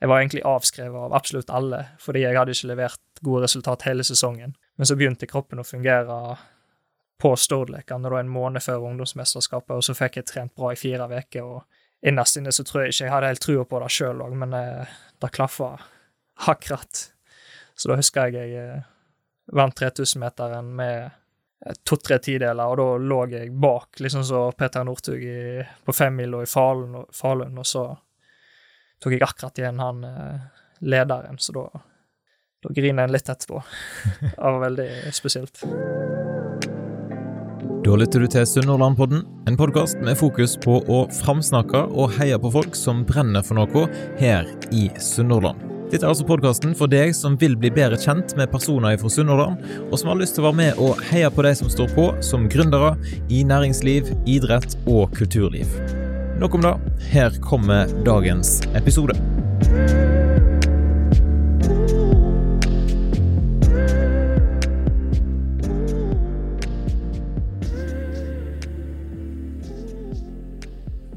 Jeg var egentlig avskrevet av absolutt alle, fordi jeg hadde ikke levert gode resultat hele sesongen. Men så begynte kroppen å fungere på Stord-lekene en måned før ungdomsmesterskapet, og så fikk jeg trent bra i fire uker. og Innerst inne så tror jeg ikke jeg hadde helt trua på det sjøl òg, men eh, det klaffa akkurat. Så da husker jeg jeg eh, vant 3000-meteren med eh, to-tre tideler, og da lå jeg bak, liksom så Peter Northug på femmila i Falun, og så tok jeg akkurat igjen han eh, lederen, så da, da griner en litt etterpå. Det var veldig spesielt. Da lytter du til Sunnhordlandpodden, en podkast med fokus på å framsnakke og heie på folk som brenner for noe her i Sunnhordland. Dette er altså podkasten for deg som vil bli bedre kjent med personer fra Sunnhordland, og som har lyst til å være med og heie på de som står på som gründere i næringsliv, idrett og kulturliv. Nok om det. Her kommer dagens episode.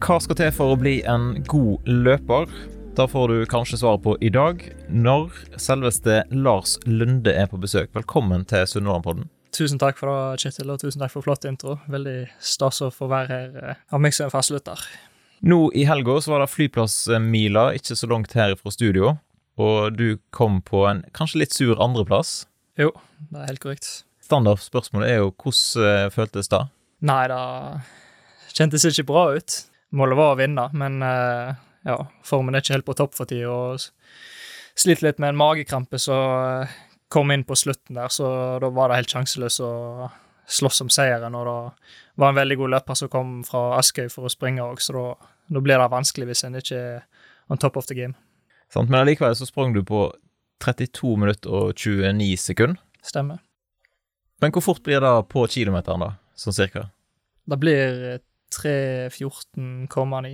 Hva skal til for å bli en god løper? Da får du kanskje svaret på i dag, når selveste Lars Lunde er på besøk. Velkommen til Sunnhordlandpodden. Tusen takk for det, Kjetil, og tusen takk for flott intro. Veldig stas å få være her eh, av meg som fastlytter. Nå i helga så var det flyplassmila ikke så langt her fra studio, og du kom på en kanskje litt sur andreplass. Jo, det er helt korrekt. Standardspørsmålet er jo hvordan eh, føltes det? Nei, det kjentes ikke bra ut. Målet var å vinne, men uh, ja, formen er ikke helt på topp for tida. Og sliter litt med en magekrampe så uh, kom inn på slutten der, så da var det helt sjanseløst å slåss om seieren. Og det var en veldig god løper som kom fra Askøy for å springe òg, så da, da, blir det vanskelig hvis en ikke er on top of the game. Sant, men allikevel så sprang du på 32 minutter og 29 sekunder. Stemmer. Men hvor fort blir det på kilometeren, da, sånn cirka? Det blir 3.14,9.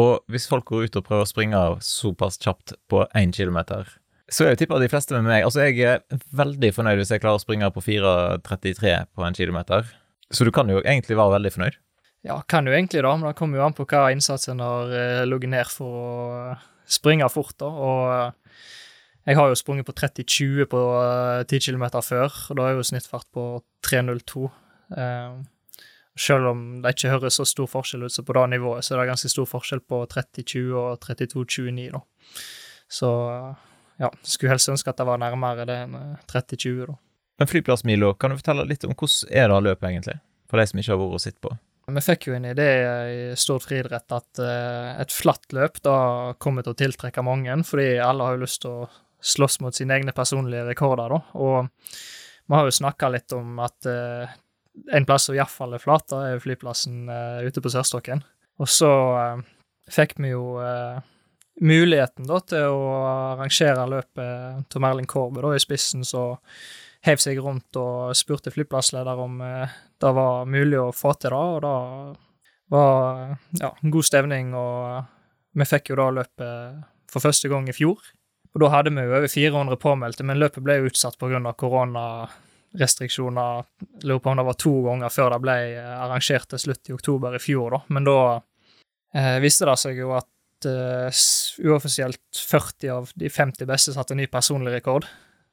Og hvis folk går ut og prøver å springe såpass kjapt på én kilometer, så er jeg tipper de fleste med meg Altså, jeg er veldig fornøyd hvis jeg klarer å springe på 4.33 på en kilometer. Så du kan jo egentlig være veldig fornøyd? Ja, kan jo egentlig da, men det kommer jo an på hva innsatsen har uh, ligget ned for å springe fort, da. Og uh, jeg har jo sprunget på 30-20 på uh, 10 km før, og da er jo snittfart på 3.02. Uh, selv om det ikke høres så stor forskjell ut som på det nivået, så er det ganske stor forskjell på 30-20 og 32-29, da. Så ja, skulle helst ønske at det var nærmere det enn 30-20, da. Men flyplassmila, kan du fortelle litt om hvordan er det løpet, egentlig? For de som ikke har vært og sett på. Vi fikk jo en idé i stort friidrett at uh, et flatt løp da kommer til å tiltrekke mange, fordi alle har jo lyst til å slåss mot sine egne personlige rekorder, da. Og vi har jo snakka litt om at uh, en plass som iallfall er flat, da, er flyplassen uh, ute på Sørstokken. Og så fikk vi jo muligheten da til å arrangere løpet til Merlin Korbe da, i spissen, så hev seg rundt og spurte flyplassleder om det var mulig å få til det, og det var ja, god stevning, og vi fikk jo da løpet for første gang i fjor. Og da hadde vi jo over 400 påmeldte, men løpet ble jo utsatt pga. koronarestriksjoner. Lurer på om det var to ganger før det ble eh, arrangert til slutt i oktober i fjor, da. Men da eh, viste det seg jo at eh, uoffisielt 40 av de 50 beste satte ny personlig rekord.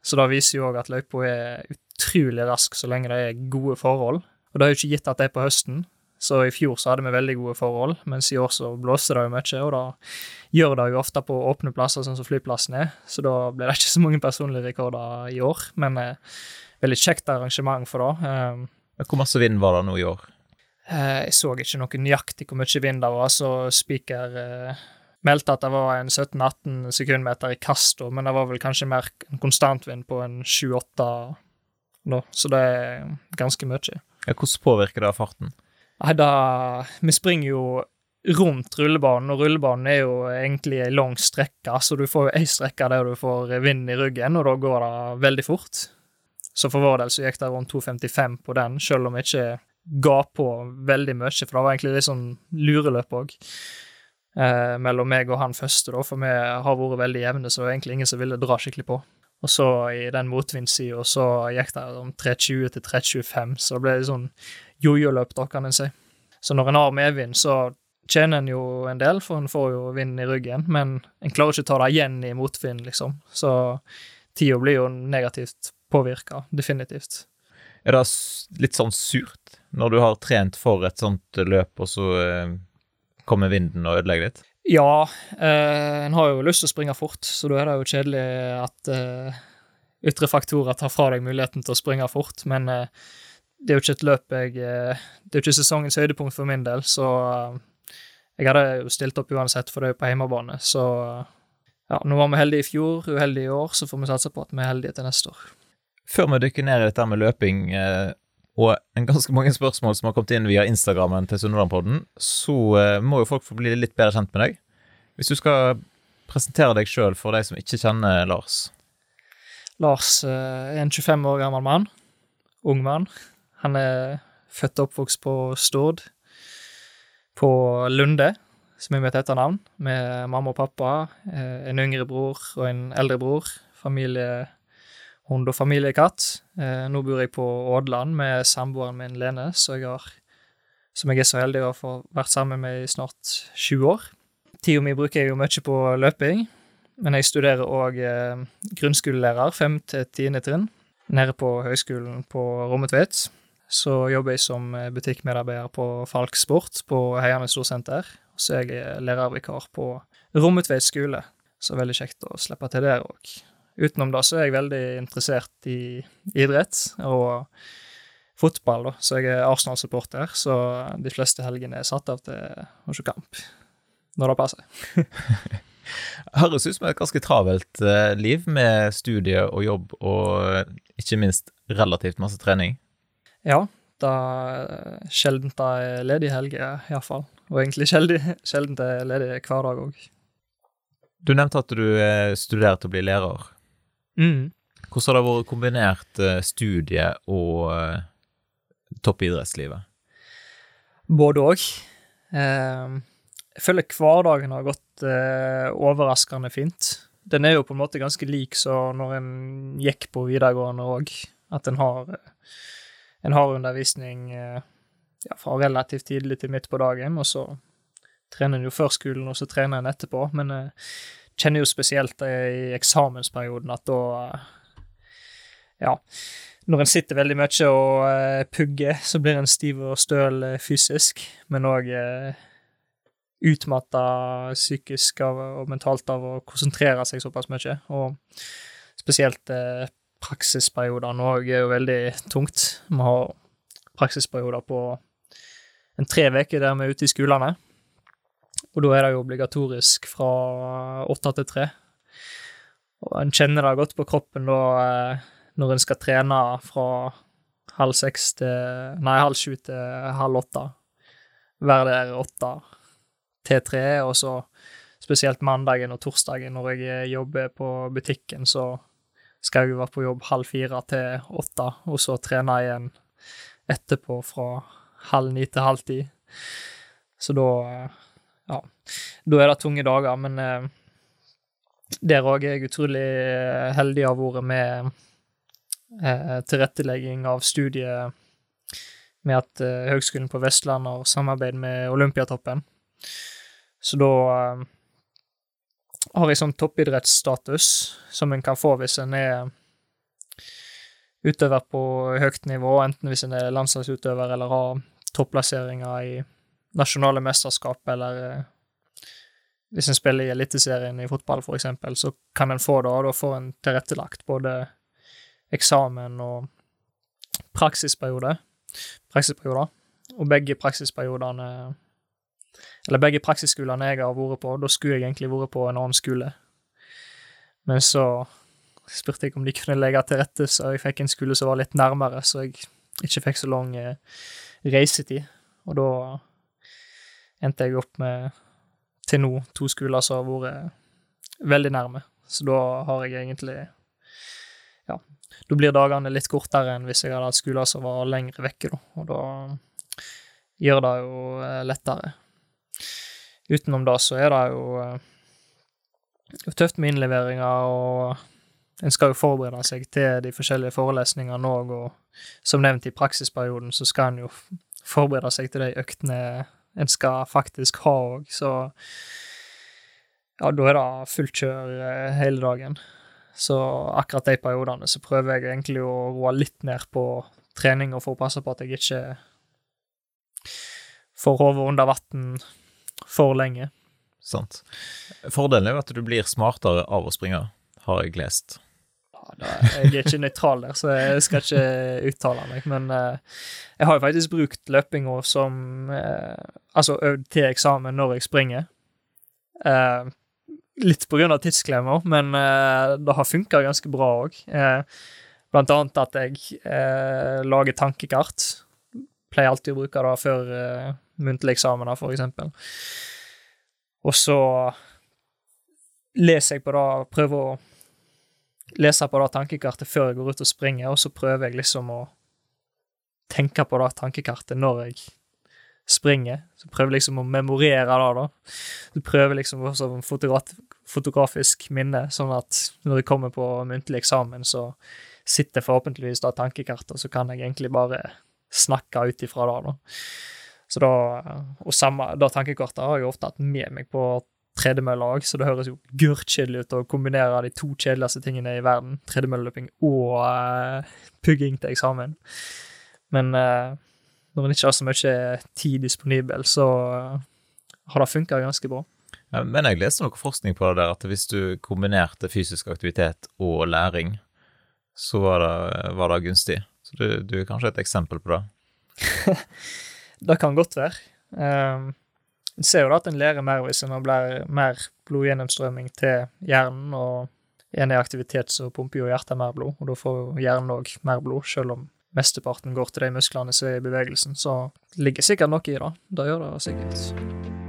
Så det viser jo òg at løypa er utrolig rask så lenge det er gode forhold. Og det er jo ikke gitt at det er på høsten, så i fjor så hadde vi veldig gode forhold, mens i år så blåste det jo mye, og da gjør det jo ofte på åpne plasser, sånn som flyplassen er, så da blir det ikke så mange personlige rekorder i år. Men eh, veldig kjekt arrangement for det. Eh, hvor masse vind var det nå i år? Eh, jeg så ikke noe nøyaktig hvor mye vind det var, så Spiker uh, meldte at det var en 17-18 sekundmeter i kast, men det var vel kanskje mer en konstantvind på en 7-8 nå, så det er ganske mye. Ja, hvordan påvirker det farten? Nei, da Vi springer jo rundt rullebanen, og rullebanen er jo egentlig ei lang strekke, så du får jo ei strekke der du får vind i ryggen, og da går det veldig fort. Så for vår del så gikk det rundt 2,55 på den, selv om jeg ikke ga på veldig mye, for det var egentlig litt sånn lureløp òg. Eh, mellom meg og han første, da, for vi har vært veldig jevne, så det var egentlig ingen som ville dra skikkelig på. Og så i den motvindssida så gikk det om 3,20 til 3,25, så det ble litt sånn jojo-løp, da, kan en si. Så når en har medvind, så tjener en jo en del, for en får jo vind i ryggen, men en klarer ikke å ta det igjen i motvind, liksom. Så tida blir jo negativt påvirka, definitivt. Er det litt sånn surt når du har trent for et sånt løp, og så eh, kommer vinden og ødelegger litt? Ja, eh, en har jo lyst til å springe fort, så da er det jo kjedelig at eh, ytre faktorer tar fra deg muligheten til å springe fort, men eh, det er jo ikke et løp jeg eh, Det er jo ikke sesongens høydepunkt for min del, så eh, jeg hadde jo stilt opp uansett, for det er jo på hjemmebane, så ja, nå var vi heldige i fjor, uheldige i år, så får vi satse på at vi er heldige til neste år. Før vi dykker ned i dette med løping, og en ganske mange spørsmål som har kommet inn via Instagrammen til Sunnhordlandpodden, så må jo folk få bli litt bedre kjent med deg. Hvis du skal presentere deg sjøl for de som ikke kjenner Lars? Lars er en 25 år gammel mann. Ung mann. Han er født og oppvokst på Stord. På Lunde, som er mitt etternavn, med mamma og pappa, eh, en yngre bror og en eldre bror. Familiehund og familiekatt. Eh, nå bor jeg på Ådland med samboeren min Lene, jeg har, som jeg er så heldig å få vært sammen med i snart 20 år. Tida mi bruker jeg jo mye på løping, men jeg studerer òg eh, grunnskolelærer, fem til tiende trinn, nede på høgskolen på Rommetveit så jobber jeg som eh, butikkmedarbeider på Falk Sport på Heiane storsenter. Så jeg er lærervikar på Rommetveit skole, så veldig kjekt å slippe til der òg. Utenom det så er jeg veldig interessert i idrett og fotball, da. Så jeg er Arsenal-supporter, så de fleste helgene er satt av til å se kamp. Når det passer. Høres ut som et ganske travelt eh, liv med studie og jobb og ikke minst relativt masse trening. Ja, det er sjelden det er ledige helger, iallfall. Og egentlig sjelden det er ledig hver dag òg. Du nevnte at du studerte å bli lærer. Mm. Hvordan har det vært kombinert eh, studie og uh, toppidrettslivet? Både òg. Eh, jeg føler hverdagen har gått eh, overraskende fint. Den er jo på en måte ganske lik så når en gikk på videregående òg, at en har en har undervisning eh, ja, fra relativt tidlig til midt på dagen, og så trener en jo før skolen, og så trener en etterpå. Men eh, kjenner jo spesielt i eksamensperioden at da eh, Ja. Når en sitter veldig mye og pugger, så blir en stiv og støl fysisk, men òg utmatta psykisk og mentalt av å konsentrere seg såpass mye. Og spesielt praksisperiodene òg er jo veldig tungt. Vi har praksisperioder på en tre uker der vi er ute i skolene. Og da er det jo obligatorisk fra åtte til tre. Og en kjenner det godt på kroppen da eh, når en skal trene fra halv seks til Nei, halv sju til halv åtte. Være der åtte til tre, og så spesielt mandagen og torsdagen når jeg jobber på butikken, så skal jeg være på jobb halv fire til åtte, og så trene igjen etterpå fra halv ni til halv ti. Så da Ja. Da er det tunge dager, men eh, der òg er jeg utrolig heldig av ordet med eh, tilrettelegging av studiet med at eh, Høgskolen på Vestlandet har samarbeid med Olympiatoppen. Så da eh, har jeg sånn toppidrettsstatus som en kan få hvis en er utøver på høyt nivå, enten hvis en er landslagsutøver eller har topplasseringer i nasjonale mesterskap, eller eh, hvis en spiller i Eliteserien i fotball, for eksempel, så kan en få det, og da får en tilrettelagt både eksamen og praksisperiode, praksisperioder, og begge praksisperiodene eller begge praksisskolene jeg har vært på, da skulle jeg egentlig vært på en annen skole. Men så spurte jeg om de kunne legge til rette, så jeg fikk en skole som var litt nærmere, så jeg ikke fikk så lang eh, reisetid. Og da endte jeg opp med, til nå, to skoler som har vært veldig nærme. Så da har jeg egentlig Ja, da blir dagene litt kortere enn hvis jeg hadde hatt skoler som var lengre vekke, da. Og da gjør det jo eh, lettere. Utenom det så er det jo, eh, tøft med innleveringer, og en skal jo forberede seg til de forskjellige forelesningene òg, og som nevnt i praksisperioden så skal en jo forberede seg til de øktene en skal faktisk ha òg, så ja, da er det fullt kjør eh, hele dagen. Så akkurat de periodene så prøver jeg egentlig å roe litt ned på trening og for å passe på at jeg ikke får hodet under vann for lenge. Sant. Fordelen er jo at du blir smartere av å springe, har jeg lest. Da, jeg er ikke nøytral der, så jeg skal ikke uttale meg. Men uh, jeg har jo faktisk brukt løpinga som uh, Altså øvd til eksamen når jeg springer. Uh, litt på grunn av tidsklemmer, men det har funka ganske bra òg. Blant annet at jeg lager tankekart. Pleier alltid å bruke det før uh, muntlige eksamener, for eksempel. Og så leser jeg på det, prøver å lese på det tankekartet før jeg går ut og springer, og så prøver jeg liksom å tenke på det tankekartet når jeg springer. Så prøver liksom å memorere det, da. Så prøver liksom også fotografisk minne, sånn at når jeg kommer på muntlig eksamen, så sitter forhåpentligvis da tankekartet, og så kan jeg egentlig bare snakke ut ifra det, da. Så da, og samme, da tankekartet har jeg ofte hatt med meg på tredemølla òg, så det høres jo gørrkjedelig ut å kombinere de to kjedeligste tingene i verden, tredemølleløping og uh, pugging til eksamen. Men uh, når en ikke har så mye tid disponibel, så uh, har det funka ganske bra. Ja, men jeg leste noe forskning på det der, at hvis du kombinerte fysisk aktivitet og læring, så var det, var det gunstig. Så du, du, er kanskje et eksempel på det? det kan godt være. Um, en ser jo da at en lærer mer hvis en blir mer blodgjennomstrømming til hjernen, og en i aktivitet så pumper jo hjertet mer blod, og da får hjernen òg mer blod, selv om mesteparten går til de musklene som er i bevegelsen. Så det ligger sikkert noe i det. Det gjør det sikkert.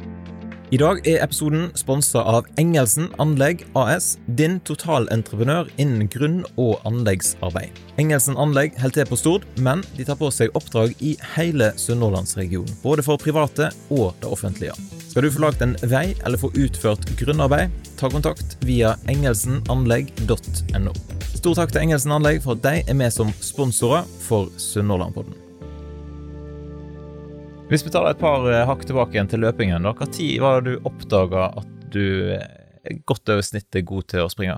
I dag er episoden sponsa av Engelsen Anlegg AS, din totalentreprenør innen grunn- og anleggsarbeid. Engelsen Anlegg holder til på Stord, men de tar på seg oppdrag i hele Sunnhordlandsregionen. Både for private og det offentlige. Skal du få lagt en vei eller få utført grunnarbeid, ta kontakt via engelsenanlegg.no. Stor takk til Engelsen Anlegg for at de er med som sponsorer for Sunnhordlandpodden. Hvis vi tar et par eh, hakk tilbake igjen til løpingen, da. Når var det du oppdaga at du er godt over snittet god til å springe?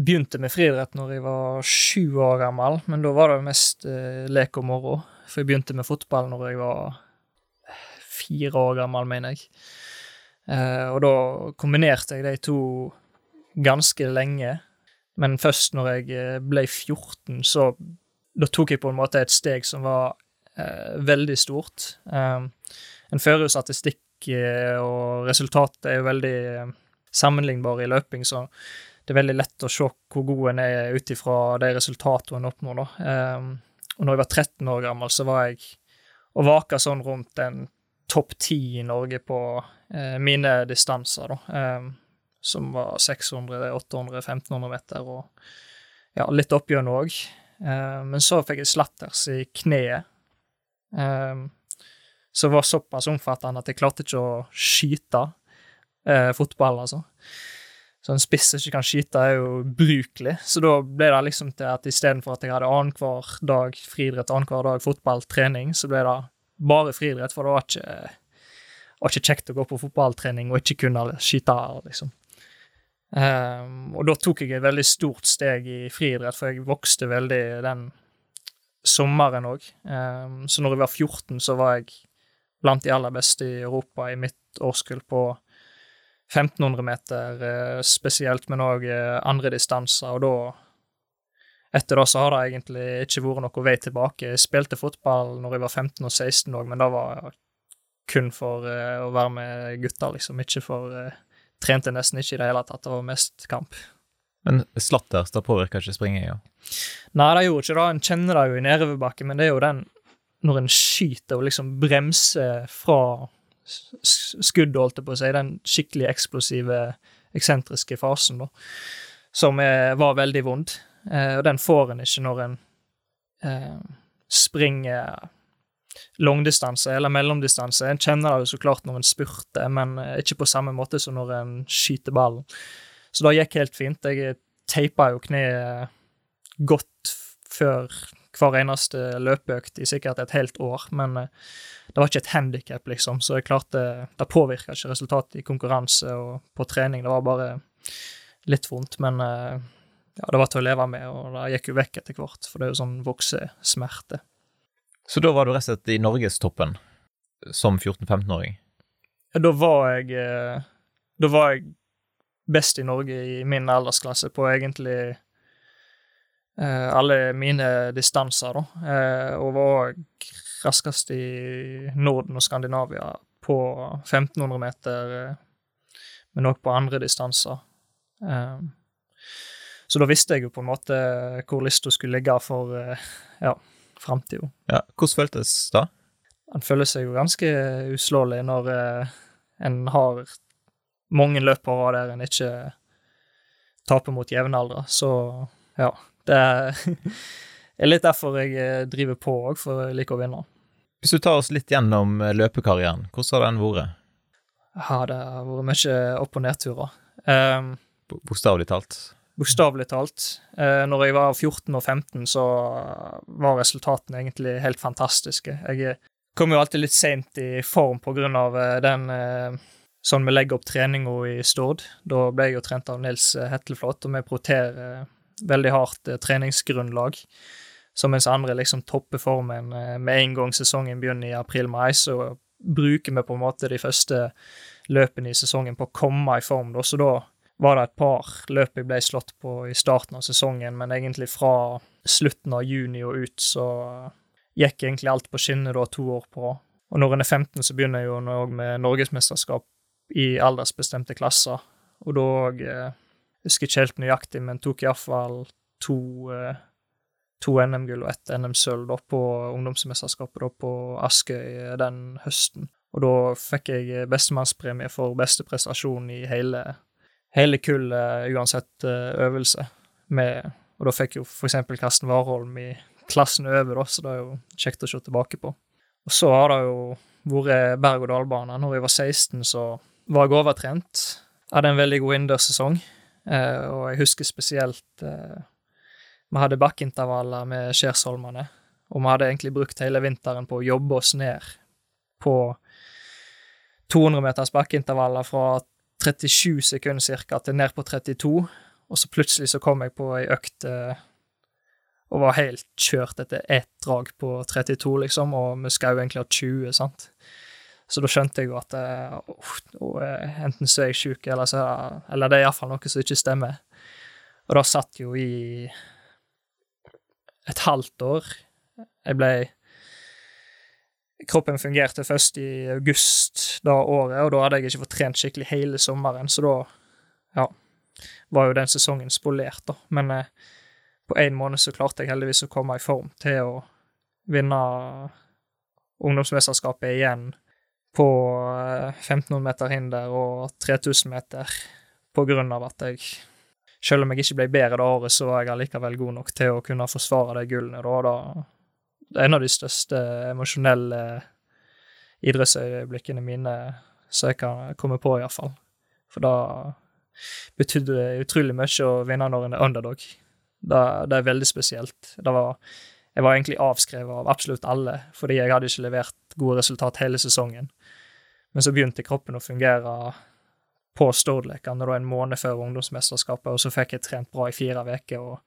Begynte med friidrett når jeg var sju år gammel, men da var det mest eh, lek og moro. For jeg begynte med fotball når jeg var eh, fire år gammel, mener jeg. Eh, og da kombinerte jeg de to ganske lenge. Men først når jeg eh, ble 14, så da tok jeg på en måte et steg som var eh, veldig stort. Eh, en fører jo statistikk, eh, og resultatet er jo veldig eh, sammenlignbare i løping, så det er veldig lett å se hvor god en er ut ifra de resultatene en oppnår. da. og når jeg var 13 år gammel, så var jeg og vaka sånn rundt en topp ti i Norge på eh, mine distanser, da. Eh, som var 600, 800, 1500 meter og ja, litt oppgjørende òg. Eh, men så fikk jeg slatters i kneet som var såpass omfattende at jeg klarte ikke å skyte uh, fotball, altså. Så en spiss som ikke kan skyte, er jo ubrukelig. Så da ble det liksom til at istedenfor at jeg hadde annenhver dag friidrett, annenhver dag fotballtrening, så ble det bare friidrett, for det var ikke, var ikke kjekt å gå på fotballtrening og ikke kunne skyte, liksom. Um, og da tok jeg et veldig stort steg i friidrett, for jeg vokste veldig den sommeren òg. Um, så når jeg var 14, så var jeg blant de aller beste i Europa i mitt årskull på 1500 meter uh, spesielt, men òg eh, andre distanser. Og da Etter det så har det egentlig ikke vært noe vei tilbake. Jeg spilte fotball når jeg var 15 og 16 òg, men det var kun for uh, å være med gutter, liksom. Ikke for Trente nesten ikke i det hele tatt. Det var mest kamp. Men slatters, da påvirker ikke springinga? Nei, det gjorde ikke det. En kjenner det jo i nedoverbakke, men det er jo den når en skyter og liksom bremser fra skuddet, holdt jeg på å si, den skikkelig eksplosive, eksentriske fasen, da, som er, var veldig vond. Eh, og den får en ikke når en eh, springer langdistanse eller mellomdistanse. En kjenner det jo så klart når en spurter, men eh, ikke på samme måte som når en skyter ballen. Så det gikk helt fint. Jeg teipa jo kneet godt før hver eneste løpeøkt i sikkert et helt år, men eh, det var ikke et handikap, liksom, så jeg klarte Det påvirka ikke resultatet i konkurranse og på trening, det var bare litt vondt, men eh, ja, det var til å leve med, og det gikk jo vekk etter hvert, for det er jo sånn voksesmerte. Så da var du rett og slett i norgestoppen som 14-15-åring? Da var jeg eh, Da var jeg best i Norge i min aldersklasse på egentlig eh, alle mine distanser, da. Eh, og var raskest i Norden og Skandinavia på 1500 meter, eh, men òg på andre distanser. Eh, så da visste jeg jo på en måte hvor lista skulle ligge for eh, ja, framtida. Ja, hvordan føltes det? Han føler seg jo ganske uslåelig når eh, en har mange løp på rad der en ikke taper mot jevnaldra. Så ja, det er litt derfor jeg eh, driver på òg, for jeg liker å vinne. Hvis du tar oss litt gjennom eh, løpekarrieren, hvordan har den vært? Ja, det har vært mye opp- og nedturer. Um, Bokstavelig talt? Bokstavelig talt. Uh, når jeg var 14 og 15, så var resultatene egentlig helt fantastiske. Jeg kom jo alltid litt seint i form på grunn av den uh, sånn vi legger opp treninga i Stord. Da ble jeg jo trent av Nils Hetleflot, og vi proterer veldig hardt eh, treningsgrunnlag. Så mens andre liksom topper formen eh, med en gang sesongen begynner i april-mai, så bruker vi på en måte de første løpene i sesongen på å komme i form. Da. Så da var det et par løp jeg ble slått på i starten av sesongen, men egentlig fra slutten av juni og ut så gikk egentlig alt på skinner da to år på. Og når en er 15, så begynner jeg jo òg med norgesmesterskap i aldersbestemte klasser. Og da òg eh, husker ikke helt nøyaktig, men tok iallfall to, eh, to NM-gull og ett NM-sølv på ungdomsmesterskapet på Askøy den høsten. Og da fikk jeg bestemannspremie for beste prestasjon i hele, hele kullet, uansett eh, øvelse. Med, og da fikk jo eksempel Karsten Warholm i klassen over, da, så det er jo kjekt å se tilbake på. Og så har det jo vært berg-og-dal-bane. Når jeg var 16, så var jeg overtrent. Hadde en veldig god innendørssesong. eh, og jeg husker spesielt eh, Vi hadde bakkeintervaller med Skjærsholmene, og vi hadde egentlig brukt hele vinteren på å jobbe oss ned på 200 meters bakkeintervaller fra 37 sekunder cirka til ned på 32, og så plutselig så kom jeg på ei økt eh, og var helt kjørt etter ett drag på 32, liksom, og vi skal jo egentlig ha 20, sant. Så da skjønte jeg jo at uh, enten så er jeg sjuk, eller, så, eller det er iallfall noe som ikke stemmer. Og da satt jo i et halvt år. Jeg ble Kroppen fungerte først i august da året, og da hadde jeg ikke fått trent skikkelig hele sommeren, så da ja, var jo den sesongen spolert, da. Men eh, på én måned så klarte jeg heldigvis å komme i form til å vinne ungdomsmesterskapet igjen på 1500 eh, meter hinder og 3000 meter på grunn av at jeg Selv om jeg ikke ble bedre det året, så var jeg allikevel god nok til å kunne forsvare de gullene. Da, det er en av de største emosjonelle idrettsøyeblikkene mine som jeg kan komme på, iallfall. For da betydde det utrolig mye å vinne når en er underdog. Det, det er veldig spesielt. Det var jeg var egentlig avskrevet av absolutt alle, fordi jeg hadde ikke levert gode resultat hele sesongen. Men så begynte kroppen å fungere på Stord-lekene en måned før ungdomsmesterskapet, og så fikk jeg trent bra i fire uker. og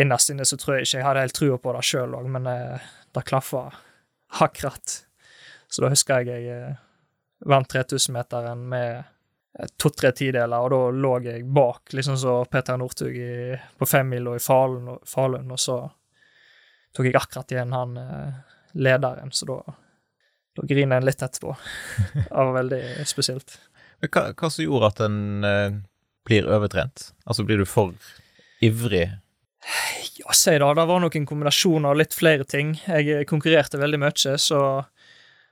Innerst inne så tror jeg ikke jeg hadde helt trua på det sjøl òg, men eh, det klaffa akkurat. Så da husker jeg jeg eh, vant 3000-meteren med eh, to-tre tideler, og da lå jeg bak, liksom så Peter Northug på femmila i Falun, og så tok jeg akkurat igjen han lederen, så da, da griner en litt etterpå. Det var veldig spesielt. Hva, hva som gjorde at en eh, blir overtrent? Altså, blir du for ivrig? Ja, si det. Det var nok en kombinasjon av litt flere ting. Jeg konkurrerte veldig mye, så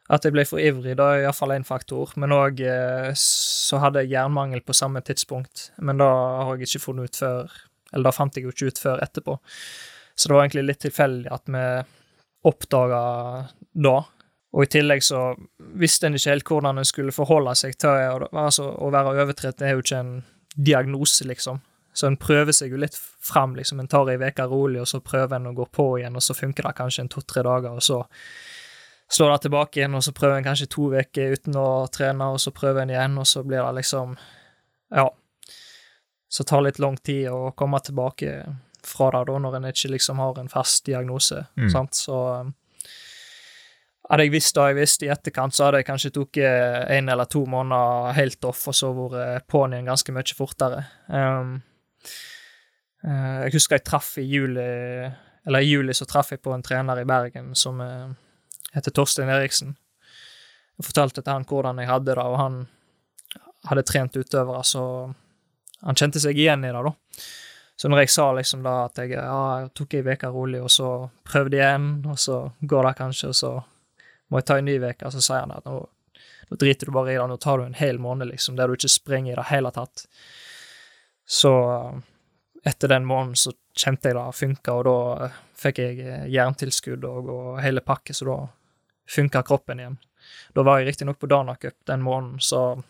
at jeg ble for ivrig, da er iallfall én faktor. Men òg eh, så hadde jeg jernmangel på samme tidspunkt. Men da har jeg ikke funnet ut før Eller det fant jeg jo ikke ut før etterpå. Så det var egentlig litt tilfeldig at vi oppdaga da. Og i tillegg så visste en ikke helt hvordan en skulle forholde seg til altså, å være overtrett. Det er jo ikke en diagnose, liksom. Så en prøver seg jo litt fram, liksom. En tar ei uke rolig, og så prøver en å gå på igjen, og så funker det kanskje en to-tre dager, og så slår det tilbake igjen, og så prøver en kanskje to uker uten å trene, og så prøver en igjen, og så blir det liksom Ja. Så det tar litt lang tid å komme tilbake fra det, da, når en ikke liksom har en fast diagnose. Mm. Sant? Så hadde jeg visst det jeg visste i etterkant, så hadde jeg kanskje tatt en eller to måneder helt off, og så vært på'n igjen ganske mye fortere. Um, uh, jeg husker jeg traff i juli Eller i juli så traff jeg på en trener i Bergen som uh, heter Torstein Eriksen. Jeg fortalte til han hvordan jeg hadde det, og han hadde trent utøvere, så han kjente seg igjen i det, da. Så når jeg sa liksom da at jeg, ja, jeg tok ei uke rolig, og så prøvde igjen, og så går det kanskje, og så må jeg ta en ny uke, så sier han at nå, nå driter du bare i det, nå tar du en hel måned, liksom, der du ikke springer i det hele tatt. Så etter den måneden så kjente jeg det funka, og da fikk jeg jerntilskudd og, og hele pakke, så da funka kroppen igjen. Da var jeg riktignok på Dana den måneden, så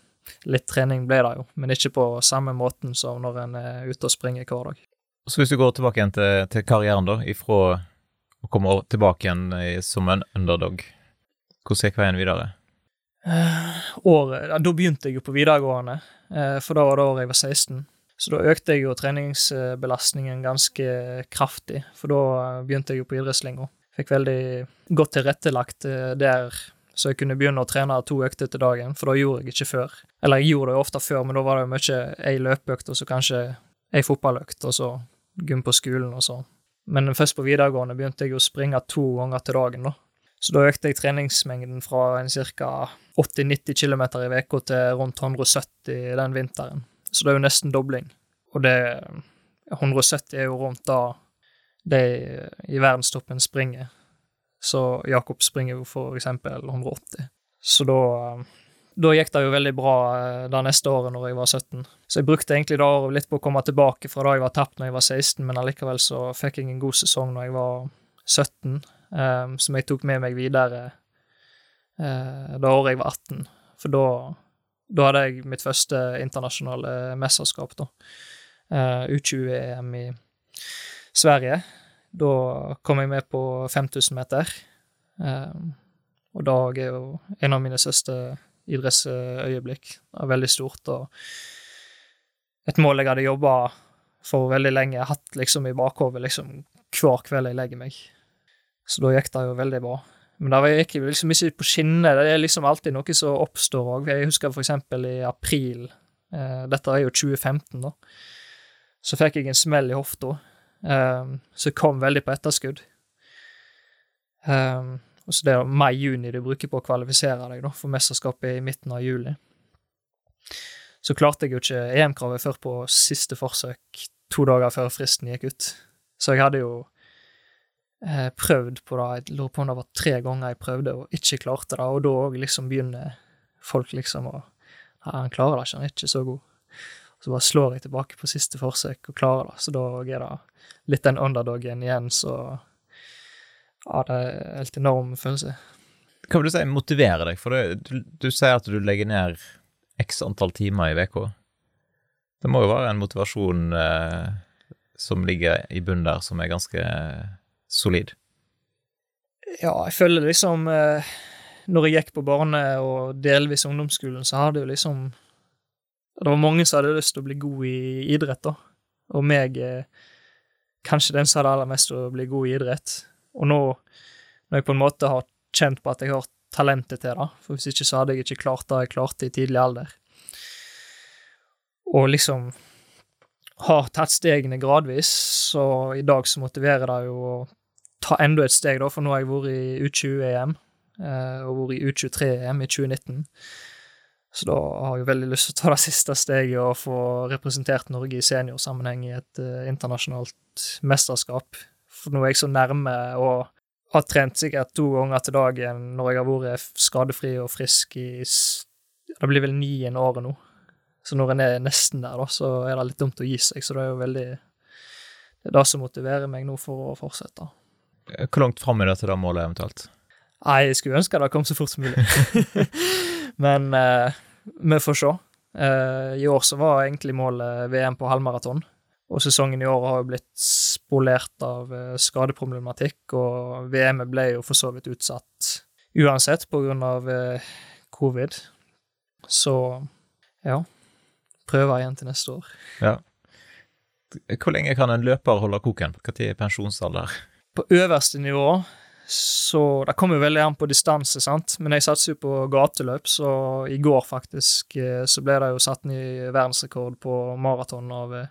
litt trening ble det jo, men ikke på samme måten som når en er ute og springer hver dag. Så hvis du går tilbake igjen til, til karrieren, da, ifra å komme tilbake igjen som en underdog, hvordan gikk veien videre? Uh, året, Da begynte jeg jo på videregående, uh, for da var det året jeg var 16. Så da økte jeg jo treningsbelastningen ganske kraftig, for da begynte jeg jo på idrettslinga. Fikk veldig godt tilrettelagt uh, der så jeg kunne begynne å trene to økter til dagen, for da gjorde jeg ikke før. Eller jeg gjorde det jo ofte før, men da var det jo mye ei løpeøkt, og så kanskje ei fotballøkt, og så gym på skolen, og så. Men først på videregående begynte jeg å springe to ganger til dagen, da. Så da økte jeg treningsmengden fra en ca. 80-90 km i uka til rundt 170 den vinteren. Så det er jo nesten dobling. Og det 170 er jo rundt da de i verdenstoppen springer. Så Jakob springer jo for eksempel 180. Så da, da gikk det jo veldig bra det neste året når jeg var 17. Så jeg brukte egentlig det året litt på å komme tilbake fra da jeg var tapt når jeg var 16, men allikevel så fikk jeg en god sesong når jeg var 17, um, som jeg tok med meg videre uh, da året jeg var 18. For da, da hadde jeg mitt første internasjonale mesterskap, da. Uh, U20-EM i Sverige. Da kom jeg med på 5000 meter. Um, og Dag er jo en av mine største idrettsøyeblikk. Det er veldig stort og et mål jeg hadde jobba for veldig lenge, hatt liksom i bakhodet liksom hver kveld jeg legger meg. Så da gikk det jo veldig bra. Men det gikk liksom ikke på skinner. Det er liksom alltid noe som oppstår òg. Jeg husker for eksempel i april, eh, dette er jo 2015, da, så fikk jeg en smell i hofta um, som kom veldig på etterskudd. Um, og så Det er mai-juni du bruker på å kvalifisere deg da, for mesterskapet i midten av juli. Så klarte jeg jo ikke EM-kravet før på siste forsøk, to dager før fristen gikk ut. Så jeg hadde jo eh, prøvd på det, jeg lurer på om det var tre ganger jeg prøvde og ikke klarte det, og da òg liksom begynner folk liksom å Ja, han klarer det ikke, han er ikke så god. Og Så bare slår jeg tilbake på siste forsøk og klarer det, så da er det litt den underdogen igjen, så ja, det er en helt enorm følelse. Hva vil du si motiverer deg? For det, du, du, sier at du legger ned x antall timer i uka. Det må jo være en motivasjon eh, som ligger i bunnen der, som er ganske solid? Ja, jeg føler liksom eh, Når jeg gikk på barne- og delvis ungdomsskolen, så hadde jo liksom Det var mange som hadde lyst til å bli god i idrett, da. Og meg eh, kanskje den som hadde aller mest å bli god i idrett. Og nå, når jeg på en måte har kjent på at jeg har talentet til det, for hvis ikke så hadde jeg ikke klart det jeg klarte i tidlig alder, og liksom har tatt stegene gradvis, så i dag så motiverer det jo å ta enda et steg, da, for nå har jeg vært i U20-EM eh, og vært i U23-EM i 2019. Så da har jeg veldig lyst til å ta det siste steget og få representert Norge i seniorsammenheng i et uh, internasjonalt mesterskap. For nå er jeg så nærme og har trent sikkert to ganger til dagen når jeg har vært skadefri og frisk i Det blir vel niende året nå. Så når en er nesten der, da, så er det litt dumt å gi seg. Så det er jo veldig Det er det som motiverer meg nå for å fortsette. Hvor langt fram er det til det målet eventuelt? Nei, jeg skulle ønske det kom så fort som mulig. Men eh, vi får se. Eh, I år så var egentlig målet VM på halvmaraton. Og sesongen i år har jo blitt spolert av eh, skadeproblematikk, og VM-et ble jo for så vidt utsatt uansett på grunn av eh, covid. Så ja, prøver igjen til neste år. Ja. Hvor lenge kan en løper holde koken? Når er pensjonsalder? På øverste nivå så Det kommer jo veldig an på distanse, sant, men jeg satser jo på gateløp, så i går faktisk eh, så ble det jo satt ny verdensrekord på maraton av eh,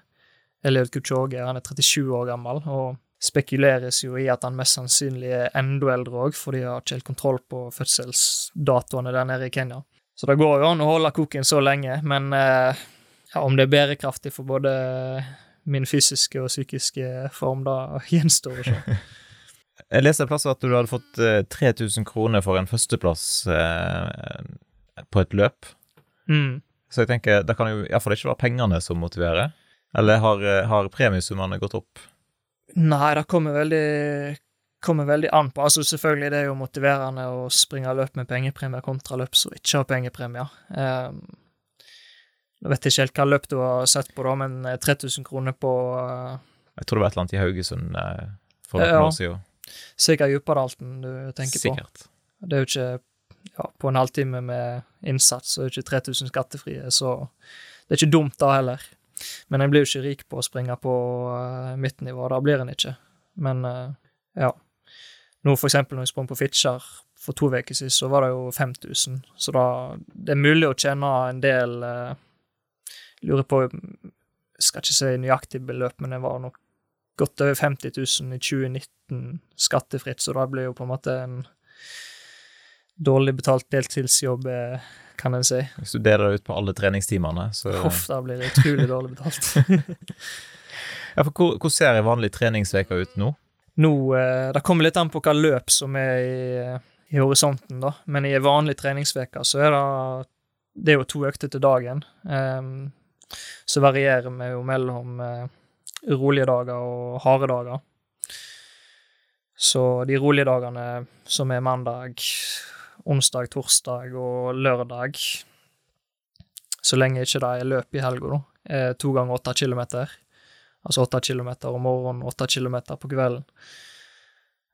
Eliud Kuchoge. Han er 37 år gammel, og spekuleres jo i at han mest sannsynlig er enda eldre òg, for de har ikke helt kontroll på fødselsdatoene der nede i Kenya. Så det går jo an å holde koken så lenge, men eh, ja, om det er bærekraftig for både min fysiske og psykiske form, da gjenstår å se. Jeg leste en plass at du hadde fått eh, 3000 kroner for en førsteplass eh, på et løp. Mm. Så jeg tenker, det kan jo iallfall ikke være pengene som motiverer. Eller har, eh, har premiesummene gått opp? Nei, det kommer veldig, kommer veldig an på. Altså Selvfølgelig det er jo motiverende å springe løp med pengepremier kontra løp som ikke har pengepremier. Um, jeg vet ikke helt hva løp du har sett på, da, men 3000 kroner på uh, Jeg tror det var et eller annet i Haugesund uh, for noen Ja. år siden. Sikkert Djupadalten du tenker på. Sikkert. Det er jo ikke ja, På en halvtime med innsats så er det ikke 3000 skattefrie, så det er ikke dumt da heller. Men en blir jo ikke rik på å springe på uh, mitt nivå, da blir en ikke. Men uh, ja. Nå for eksempel når jeg sprang på Fitjar for to uker siden, så var det jo 5000. Så da Det er mulig å tjene en del uh, Lurer på skal ikke si nøyaktig beløp, men det var nok godt over 50 000 i 2019 skattefritt, så da blir jo på en måte en dårlig betalt deltidsjobb, eh, kan en si. Hvis du deler det ut på alle treningstimene, så Huff, da blir det utrolig dårlig betalt. ja, for hvor, hvor ser ei vanlig treningsuke ut nå? Nå, eh, Det kommer litt an på hva løp som er i, i horisonten, da. Men i ei vanlig treningsuke så er det Det er jo to økter til dagen. Um, så varierer vi jo mellom eh, rolige dager og harde dager. Så de rolige dagene, som er mandag, onsdag, torsdag og lørdag Så lenge ikke det er løp i helga, da, er to ganger åtte kilometer. Altså åtte kilometer om morgenen, åtte kilometer på kvelden.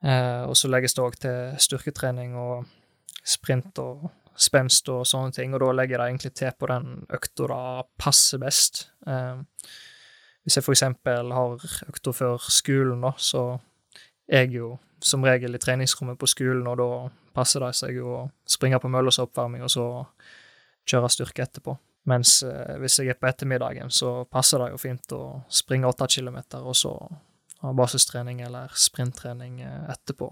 Eh, og så legges det òg til styrketrening og sprint og spenst og sånne ting, og da legger det egentlig til på den økta det passer best. Eh, hvis jeg for eksempel har økta før skolen, da, så er jeg jo som regel i treningsrommet på skolen, og da passer det seg jo å springe på møllas oppvarming, og så kjøre styrke etterpå. Mens eh, hvis jeg er på ettermiddagen, så passer det jo fint å springe åtte kilometer, og så ha basistrening eller sprinttrening eh, etterpå,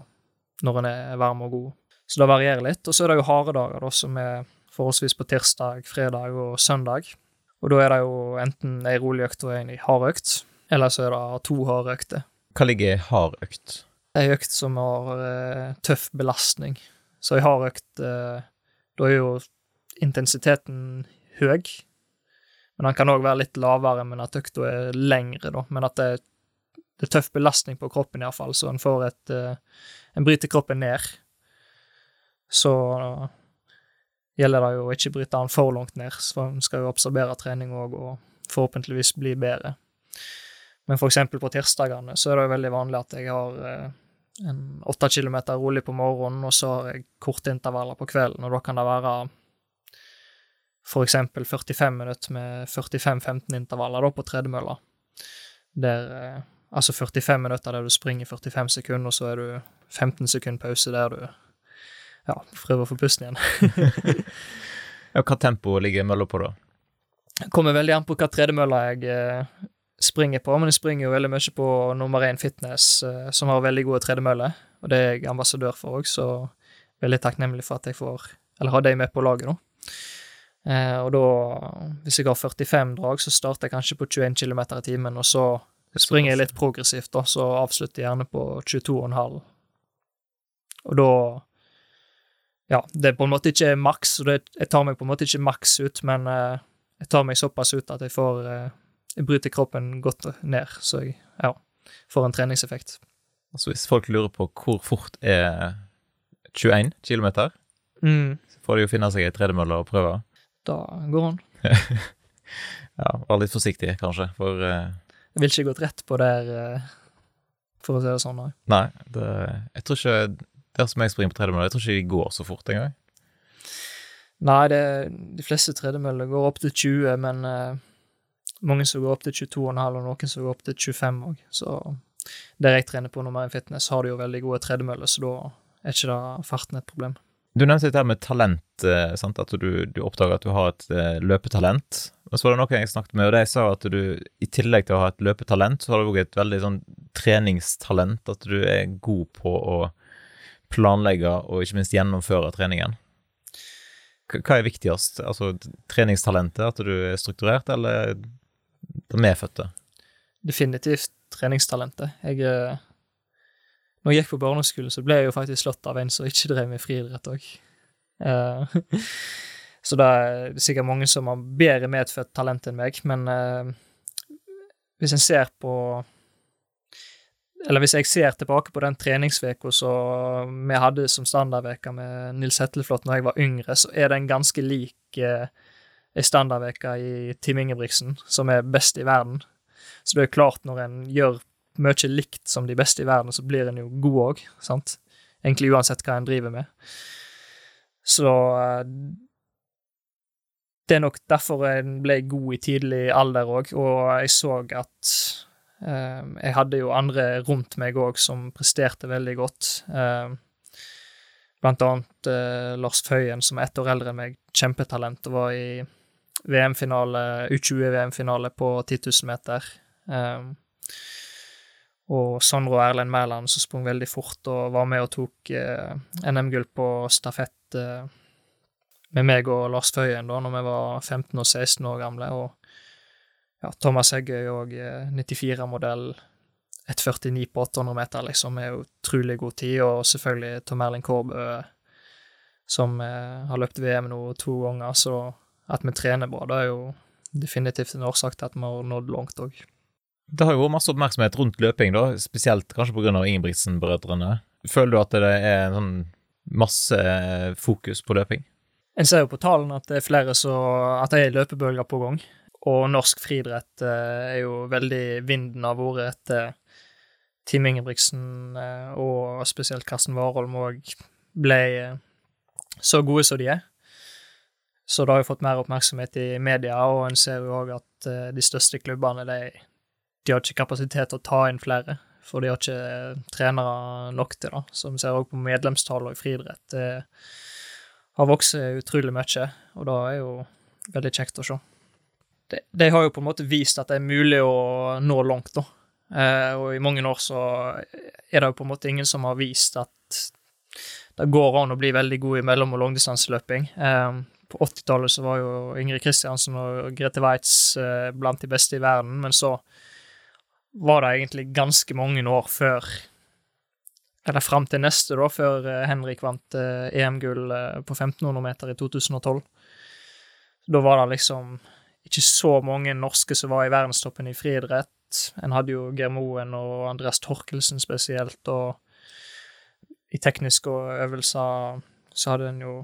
når en er varm og god. Så det varierer litt. Og så er det jo harde dager, da, som er forholdsvis på tirsdag, fredag og søndag. Og da er det jo enten ei rolig økt og ei hard økt, eller så er det to harde økter. Hva ligger i hard økt? Ei økt som har eh, tøff belastning. Så ei hard økt eh, Da er jo intensiteten høy, men den kan òg være litt lavere, men at økta er lengre, da. Men at det, det er tøff belastning på kroppen, iallfall, så en får et eh, En bryter kroppen ned. Så gjelder det jo å ikke bryte den for langt ned, så en skal jo absorbere trening òg, og forhåpentligvis bli bedre. Men for eksempel på tirsdagene så er det jo veldig vanlig at jeg har eh, en åtte kilometer rolig på morgenen, og så har jeg korte intervaller på kvelden, og da kan det være for eksempel 45 minutter med 45-15 intervaller da på tredemølla. Der eh, Altså 45 minutter der du springer 45 sekunder, og så er du 15 sekunder pause der du ja, prøver å få pusten igjen. Ja, hva tempo ligger mølla på, da? Kommer veldig an på hva tredemølla jeg eh, springer på, men jeg springer jo veldig mye på nummer én fitness, eh, som har veldig gode tredemøller, og det er jeg ambassadør for òg, så veldig takknemlig for at jeg får Eller har de med på laget nå. Eh, og da, hvis jeg har 45 drag, så starter jeg kanskje på 21 km i timen, og så springer jeg litt progressivt, da, så avslutter jeg gjerne på 22,5. Og da Ja, det er på en måte ikke maks, og det, jeg tar meg på en måte ikke maks ut, men uh, jeg tar meg såpass ut at jeg får uh, Jeg bryter kroppen godt ned, så jeg ja, får en treningseffekt. Altså Hvis folk lurer på hvor fort er 21 km, Mm, så får de jo finne seg ei tredemølle og prøve. da går han. Ja, Vær litt forsiktig, kanskje, for uh... jeg ville ikke gått rett på der, for å si det sånn. Nei, Nei, det, jeg tror ikke Der som jeg springer på tredemølle, jeg tror ikke de går så fort engang. nei det, de fleste tredemøller går opp til 20, men uh, mange som går opp til 22,5, og noen som går opp til 25 òg. Så der jeg trener på Nummer 1 Fitness, har de jo veldig gode tredemøller, så da er ikke da farten et problem. Du nevnte dette med talent, eh, sant? at du, du oppdager at du har et eh, løpetalent. Men så var det noen jeg snakket med, og de sa at du i tillegg til å ha et løpetalent, så har du òg et veldig sånn treningstalent. At du er god på å planlegge og ikke minst gjennomføre treningen. Hva er viktigst? Altså treningstalentet, at du er strukturert, eller det medfødte? Definitivt treningstalentet. Jeg eh, Når jeg gikk på barneskolen, så ble jeg jo faktisk slått av en som ikke drev med friidrett òg. så det er sikkert mange som har bedre medfødt talent enn meg, men eh, hvis en ser på Eller hvis jeg ser tilbake på den treningsveka som vi hadde som standardveke med Nils Hetleflot når jeg var yngre, så er den ganske lik eh, ei standardveke i Team Ingebrigtsen, som er best i verden. Så det er klart, når en gjør mye likt som de beste i verden, så blir en jo god òg, sant? Egentlig uansett hva en driver med. Så eh, det er nok derfor en ble god i tidlig alder òg, og jeg så at eh, Jeg hadde jo andre rundt meg òg som presterte veldig godt. Eh, blant annet eh, Lars Føyen, som er ett år eldre enn meg, kjempetalent, og var i VM-finale, U20-VM-finale på 10 000 meter. Um, og Sondre og Erlend Mæland som sprang veldig fort og var med og tok uh, NM-gull på stafett uh, med meg og Lars Føyen da når vi var 15 og 16 år gamle. Og ja, Thomas Heggøy og uh, 94-modell 1,49 på 800 meter, liksom, er utrolig god tid. Og selvfølgelig Tom Erling Kårbø, som har løpt VM nå to ganger. Så at vi trener bra, det er jo definitivt en årsak til at vi har nådd langt òg. Det har jo vært masse oppmerksomhet rundt løping, da, spesielt kanskje pga. Ingebrigtsen-brødrene. Føler du at det er en sånn masse fokus på løping? En ser jo på tallene at det er flere så at det er løpebølger på gang. Og norsk friidrett er jo veldig vinden av ordet etter Team Ingebrigtsen og spesielt Karsten Warholm òg ble så gode som de er. Så det har jo fått mer oppmerksomhet i media, og en ser jo òg at de største klubbene de de har ikke kapasitet til å ta inn flere, for de har ikke trenere nok til det. Så vi ser også på medlemstall og i friidrett. Det har vokst utrolig mye, og det er jo veldig kjekt å se. De, har jo på en måte vist at det er mulig å nå langt, da. Eh, og i mange år så er det jo på en måte ingen som har vist at det går an å bli veldig god i mellom- og langdistanseløping. Eh, på 80-tallet så var jo Ingrid Kristiansen og Grete Waitz eh, blant de beste i verden, men så var det egentlig ganske mange år før Eller fram til neste, da, før Henrik vant EM-gull på 1500 meter i 2012. Da var det liksom ikke så mange norske som var i verdenstoppen i friidrett. En hadde jo Geir Moen og Andreas Torkelsen spesielt, og i tekniske øvelser så hadde en jo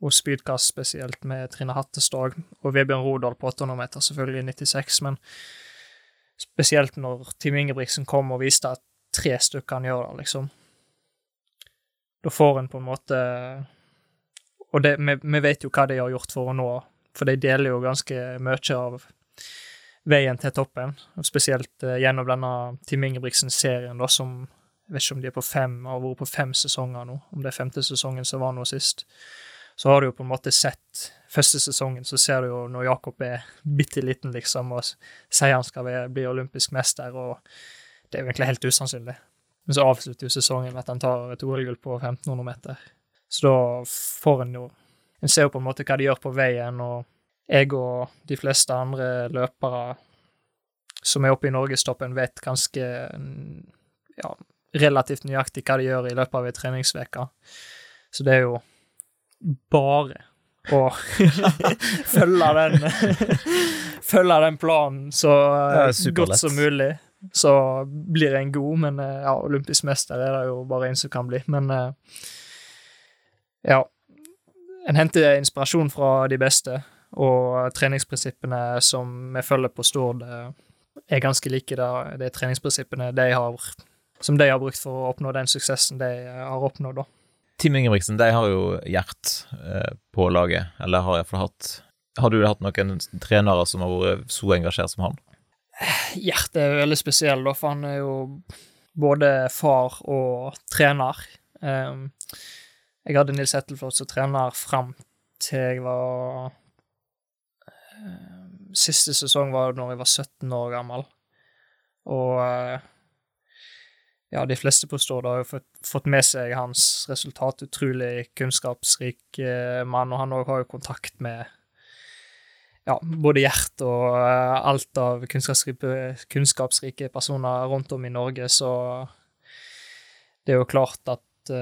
og spydkast spesielt med Trine Hattestad og Vebjørn Rodal på 800 meter, selvfølgelig i 96, men Spesielt når Team Ingebrigtsen kom og viste at tre stykker kan gjøre det, liksom. Da får en på en måte Og det, vi, vi, vet jo hva de har gjort for å nå, for de deler jo ganske mye av veien til toppen. Spesielt uh, gjennom denne Tim Ingebrigtsen-serien, da, som jeg vet ikke om de er på fem, har vært på fem sesonger nå, om det er femte sesongen som var nå sist. Så har du jo på en måte sett første sesongen, så ser du jo når Jakob er bitte liten, liksom, og sier han skal bli olympisk mester, og det er jo egentlig helt usannsynlig. Men så avslutter jo sesongen med at han tar et OL-gull på 1500 meter. Så da får en jo En ser jo på en måte hva de gjør på veien, og jeg og de fleste andre løpere som er oppe i norgestoppen, vet ganske ja, relativt nøyaktig hva de gjør i løpet av ei treningsuke. Så det er jo bare å følge den følge den planen så godt som mulig. Så blir en god, men eh, ja, olympisk mester er det jo bare en som kan bli. Men eh, ja. En henter inspirasjon fra de beste, og treningsprinsippene som vi følger på Stord, er ganske like de, de treningsprinsippene de har, som de har brukt for å oppnå den suksessen de har oppnådd. da. Team Ingebrigtsen de har jo Gjert eh, på laget, eller har iallfall hatt Har du hatt noen trenere som har vært så engasjert som han? Gjert er veldig spesiell, da, for han er jo både far og trener. Um, jeg hadde Nils Hettelflot som trener fram til jeg var um, Siste sesong var når jeg var 17 år gammel. Og uh, ja, de fleste på Stord har jo fått, med seg hans resultat. Utrolig kunnskapsrik uh, mann, og han òg har jo kontakt med ja, både Gjert og alt av kunnskapsrike, kunnskapsrike, personer rundt om i Norge, så det er jo klart at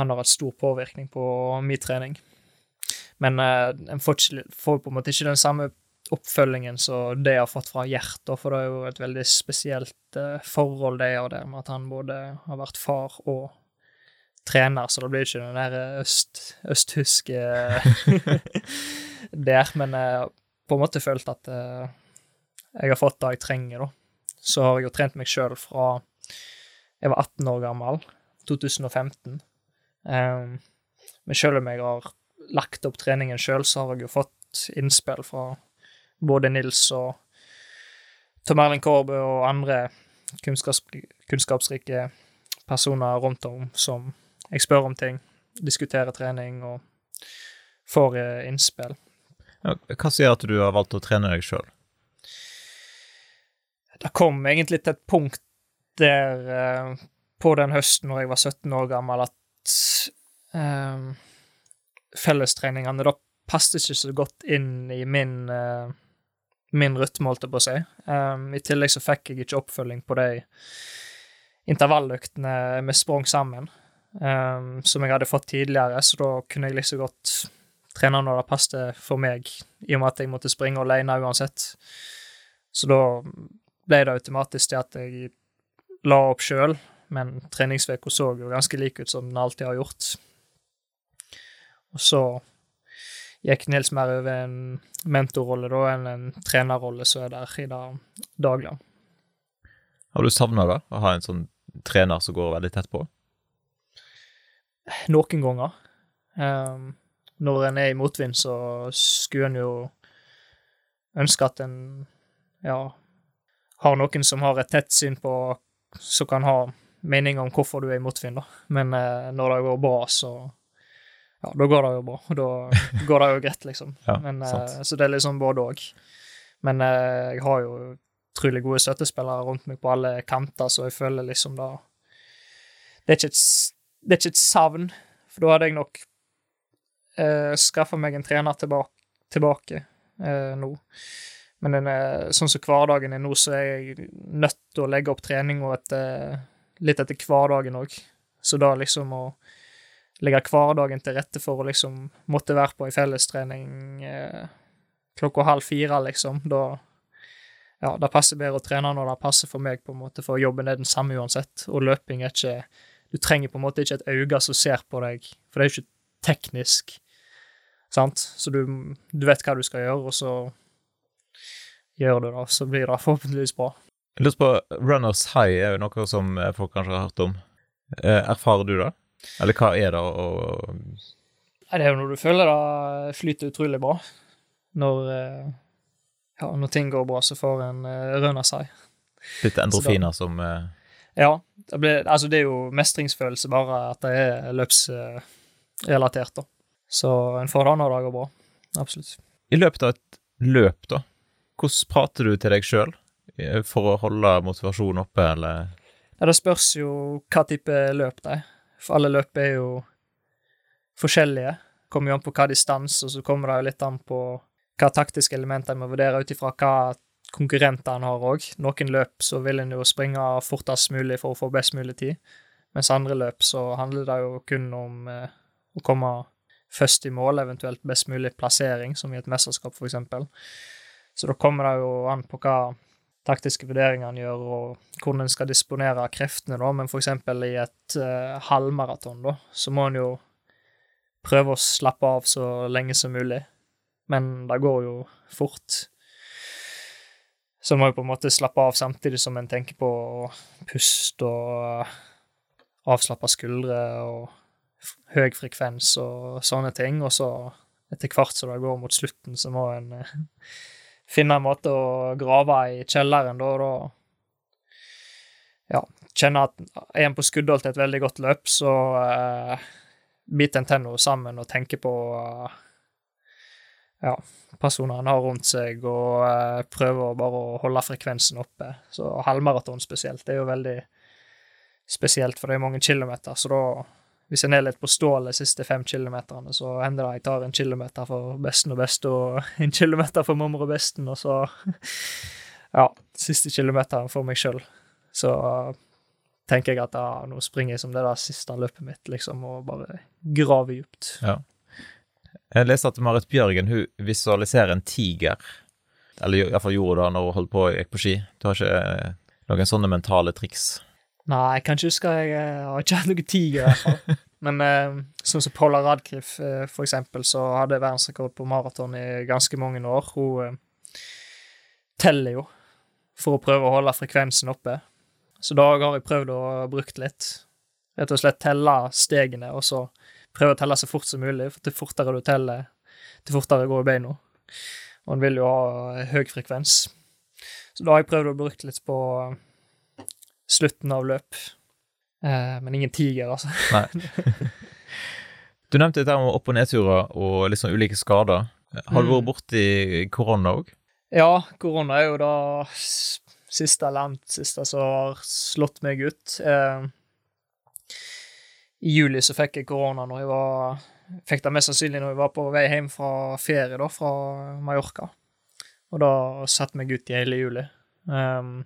han har hatt stor påvirkning på min trening. Men eh, en får, får, på en måte ikke den samme oppfølgingen som det jeg har fått fra Gjert, for det er jo et veldig spesielt forhold det er der, med at han både har vært far og trener, så det blir ikke den der øst, østtyske der. Men jeg på en måte følt at jeg har fått det jeg trenger, da. Så har jeg jo trent meg sjøl fra jeg var 18 år gammel, 2015. Um, men selv om jeg har lagt opp treningen sjøl, så har jeg jo fått innspill fra både Nils og Tom Erling Kårbø og andre kunnskaps kunnskapsrike personer rundt om som jeg spør om ting, diskuterer trening og får eh, innspill. Hva sier at du har valgt å trene deg sjøl? Det kom egentlig til et punkt der uh, på den høsten når jeg var 17 år gammel, at uh, fellestreningene da passet ikke så godt inn i min, eh, min rytme, holdt jeg på å si. Um, I tillegg så fikk jeg ikke oppfølging på de intervalløktene vi sprang sammen, um, som jeg hadde fått tidligere, så da kunne jeg liksom godt trene når det passet for meg, i og med at jeg måtte springe alene uansett. Så da ble det automatisk til at jeg la opp sjøl, men treningsuka så jo ganske lik ut som den alltid har gjort. Og så gikk Nils mer over en mentorrolle da enn en trenerrolle som er der i det daglige. Har du savna det, å ha en sånn trener som går veldig tett på? Noen ganger. Um, når en er i motvind, så skulle en jo ønske at en ja, har noen som har et tett syn på Som kan ha mening om hvorfor du er imot Finn, da. Men eh, når det går bra, så Ja, da går det jo bra. Da går det jo greit, liksom. ja, Men, eh, så det er liksom både òg. Men eh, jeg har jo utrolig gode støttespillere rundt meg på alle kanter, så jeg føler liksom da Det er ikke et, det er ikke et savn, for da hadde jeg nok eh, skaffa meg en trener tilbake, tilbake eh, nå. Men den er, sånn som hverdagen er nå, så er jeg nødt til å legge opp trening etter, litt etter hverdagen òg. Så da liksom å legge hverdagen til rette for å liksom måtte være på ei fellestrening eh, klokka halv fire, liksom, da ja, det passer bedre å trene når det passer for meg, på en måte, for jobben er den samme uansett. Og løping er ikke Du trenger på en måte ikke et øye som ser på deg, for det er jo ikke teknisk. Sant? Så du, du, vet hva du skal gjøre, og så gjør du det, så blir det forhåpentligvis bra. Jeg lurer på, Runners high er jo noe som folk kanskje har hørt om. Eh, erfarer du det? Eller hva er det? Og... Det er jo når du føler det flyter utrolig bra. Når, eh, ja, når ting går bra, så får en runners high. Litt endorfiner som. Ja. Det, ble, altså det er jo mestringsfølelse, bare at det er løpsrelatert, da. Så en får det når det går bra. Absolutt. I løpet av et løp, da, hvordan prater du til deg sjøl for å holde motivasjonen oppe, eller? Ja, Det spørs jo hva type løp det er. For alle løp er jo forskjellige. Kommer jo an på hva distanse, og så kommer det jo litt an på hva taktiske elementer en må vurdere ut ifra hva konkurrentene har òg. Noen løp så vil en jo springe fortest mulig for å få best mulig tid, mens andre løp så handler det jo kun om eh, å komme først i mål, eventuelt best mulig plassering, som i et mesterskap, f.eks. Så da kommer det jo an på hva taktiske vurderinger en gjør, og hvordan en skal disponere kreftene, da. Men f.eks. i et uh, halvmaraton, da, så må en jo prøve å slappe av så lenge som mulig. Men det går jo fort. Så en må jo på en måte slappe av samtidig som en tenker på pust og avslappa skuldre og høy frekvens og sånne ting. Og så etter hvert som det går mot slutten, så må en eh, finne en måte å grave i kjelleren, da. Da ja, kjenne at er en på skuddhold til et veldig godt løp, så eh, biter en tenna sammen og tenker på uh, ja, personer en har rundt seg, og uh, prøver bare å holde frekvensen oppe. Så halvmaraton spesielt det er jo veldig spesielt, for det er mange kilometer. Så da, hvis en er litt på stålet siste fem kilometerne, så hender det jeg tar en kilometer for besten og beste, og en kilometer for mormor og besten, og så ja, siste kilometeren for meg sjøl. Så tenker jeg at ja, nå springer jeg som det der siste løpet mitt, liksom, og bare graver dypt. Ja. Jeg leste at Marit Bjørgen hun visualiserer en tiger. Eller iallfall gjorde det når hun holdt på og gikk på ski. Du har ikke eh, noen sånne mentale triks? Nei, jeg kan ikke huske jeg, jeg har ikke hatt noen tiger, i hvert fall. Men eh, sånn som Paula Radcliffe, eh, for eksempel, så hadde verdensrekord på maraton i ganske mange år. Hun eh, teller jo for å prøve å holde frekvensen oppe. Så da har jeg prøvd å bruke litt. Rett og slett telle stegene, og så prøve å telle så fort som mulig. For til fortere du teller, til fortere går beina. Og en vil jo ha høy frekvens. Så da har jeg prøvd å bruke litt på slutten av løp. Eh, men ingen tiger, altså. Nei. Du nevnte dette med opp- og nedturer og litt sånn ulike skader. Har du vært borti korona òg? Ja, korona er jo da siste eller annet siste som har slått meg ut. Eh, I juli så fikk jeg korona når jeg var Fikk det mest sannsynlig når jeg var på vei hjem fra ferie, da, fra Mallorca. Og da satte meg ut i hele juli. Um,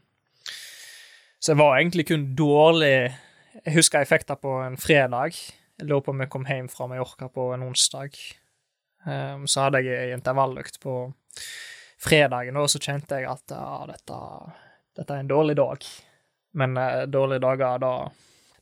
så jeg var egentlig kun dårlig Jeg husker jeg fikk det på en fredag. Jeg lurer på om jeg kom hjem fra Mallorca på en onsdag. Um, så hadde jeg ei intervalløkt på fredagen, og så kjente jeg at ja, dette dette er en dårlig dag. Men uh, dårlige dager, da,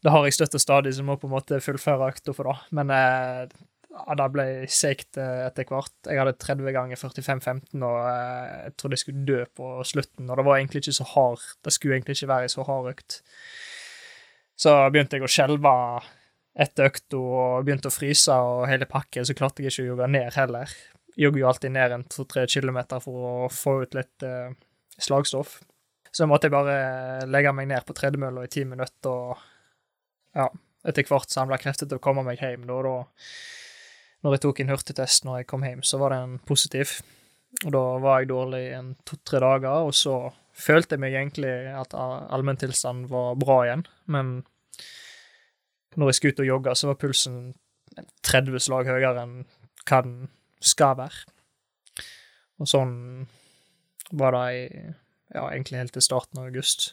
da har jeg støtte stadig, så må på en måte fullføre økta for det. Men uh, ja, det ble seigt uh, etter hvert. Jeg hadde 30 ganger 45-15, og jeg trodde jeg skulle dø på slutten. Og det var egentlig ikke så hard. Det skulle egentlig ikke være så hard økt. Så begynte jeg å skjelve etter økta og begynte å fryse og hele pakken, så klarte jeg ikke å jogge ned heller. Jeg jogger jo alltid ned en to-tre kilometer for å få ut litt slagstoff. Så måtte jeg bare legge meg ned på tredemølla i ti minutter og ja, etter hvert samla krefter til å komme meg hjem. Da, da når jeg tok en hurtigtest når jeg kom hjem, så var den positiv. Og da var jeg dårlig en to-tre dager, og så følte jeg meg egentlig at allmenntilstanden var bra igjen. Men når jeg skulle ut og jogge, så var pulsen 30 slag høyere enn hva den skal være. Og sånn var det ja, egentlig helt til starten av august.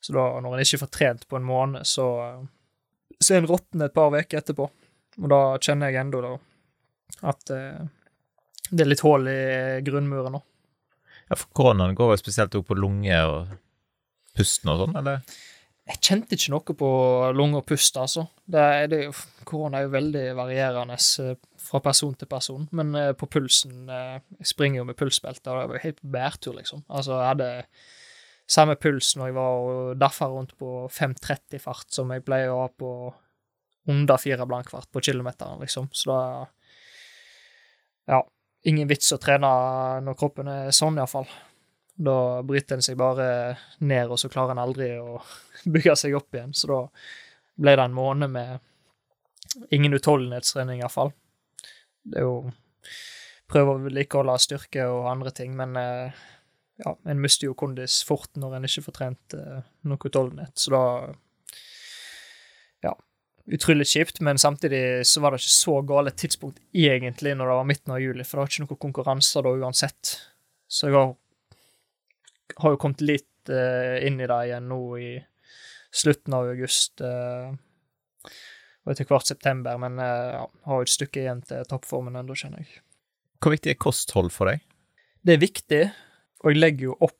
Så da, når en ikke får trent på en måned, så, så er en råtten et par uker etterpå. Og da kjenner jeg da at eh, det er litt hull i grunnmuren nå. Ja, for koronaen går vel spesielt opp på lunge og pusten og sånn, eller? Jeg kjente ikke noe på lunge og pust, altså. Det, det, korona er jo veldig varierende eh, fra person til person, men uh, på pulsen uh, Jeg springer jo med pulsbelte, og det var jo helt på bærtur, liksom. Altså, jeg hadde samme puls når jeg var og daffa rundt på 5.30 fart, som jeg pleier å ha på under fire blankvart på kilometeren, liksom. Så da Ja, ingen vits å trene når kroppen er sånn, iallfall. Da bryter en seg bare ned, og så klarer en aldri å bygge seg opp igjen. Så da ble det en måned med ingen utholdenhetstrening, iallfall det er jo Prøve å vedlikeholde styrke og andre ting, men eh, ja, en mister jo kondis fort når en ikke får trent eh, noe utholdenhet, så da utrolig kjipt, men samtidig så var det ikke så gale tidspunkt egentlig når det var midten av juli, for det var ikke noen konkurranser da uansett. Så jeg har, har jo kommet litt uh, inn i det igjen nå i slutten av august. uh, og etter hvert september, men uh, ja, har jo et stykke igjen til toppformen ennå, kjenner jeg. Hvor viktig er kosthold for deg? Det er viktig, og jeg legger jo opp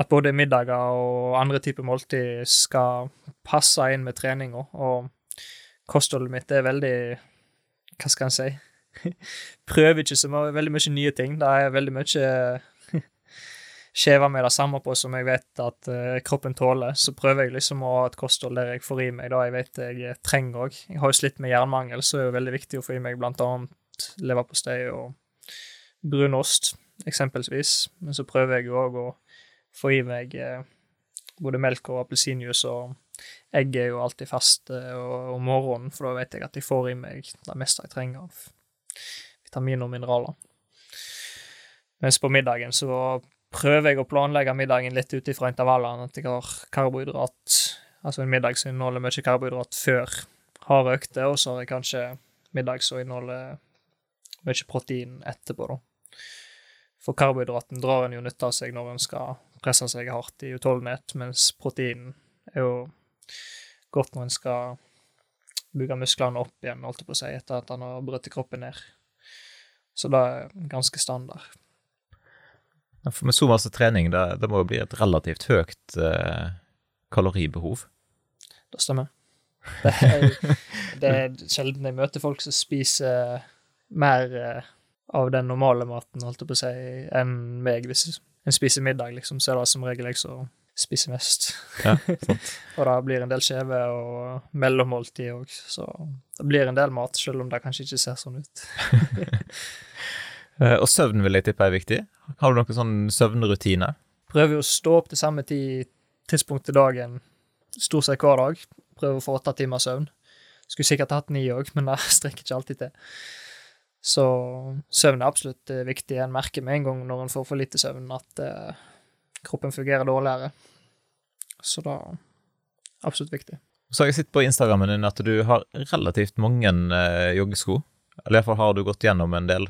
at både middager og andre typer måltid skal passe inn med treninga, og kostholdet mitt er veldig Hva skal en si? Prøver ikke så veldig mye nye ting. Det er veldig mye skjever med det samme på som jeg vet at uh, kroppen tåler, så prøver jeg liksom å ha et kosthold der jeg får i meg det jeg vet jeg trenger òg. Jeg har jo slitt med jernmangel, så er det jo veldig viktig å få i meg blant annet leverpostei og brunost, eksempelvis. Men så prøver jeg jo òg å få i meg uh, både melk og appelsinjuice, og egg er jo alltid fast uh, om morgenen, for da vet jeg at jeg får i meg det meste jeg trenger av vitaminer og mineraler. Mens på middagen så prøver jeg å planlegge middagen litt ut ifra intervallene, at jeg har karbohydrat, altså en middag som inneholder mye karbohydrat før harde økter, og så har jeg kanskje middag som inneholder mye protein etterpå, da. For karbohydraten drar en jo nytte av seg når en skal presse seg hardt i utholdenhet, mens proteinen er jo godt når en skal bygge musklene opp igjen, holdt jeg på å si, etter at han har brutt kroppen ned. Så det er ganske standard. For med så masse trening, det, det må jo bli et relativt høyt eh, kaloribehov? Det stemmer. Det er, det er sjelden jeg møter folk som spiser mer eh, av den normale maten, holdt jeg på å si, enn meg. Hvis en spiser middag, liksom, så er det som regel jeg som spiser mest. Ja, og det blir en del skjeve og mellommåltid òg, så det blir en del mat, selv om det kanskje ikke ser sånn ut. Eh, og søvn vil jeg tippe er viktig. Har du noen sånn søvnrutine? Prøver å stå opp til samme tid, tidspunkt i dagen stort sett hver dag. Prøver å få åtte timer søvn. Skulle sikkert hatt ni òg, men det strekker ikke alltid til. Så søvn er absolutt eh, viktig. En merker med en gang når en får for lite søvn, at eh, kroppen fungerer dårligere. Så er absolutt viktig. Så har jeg sett på Instagrammen din at du har relativt mange eh, joggesko. Eller iallfall har du gått gjennom en del.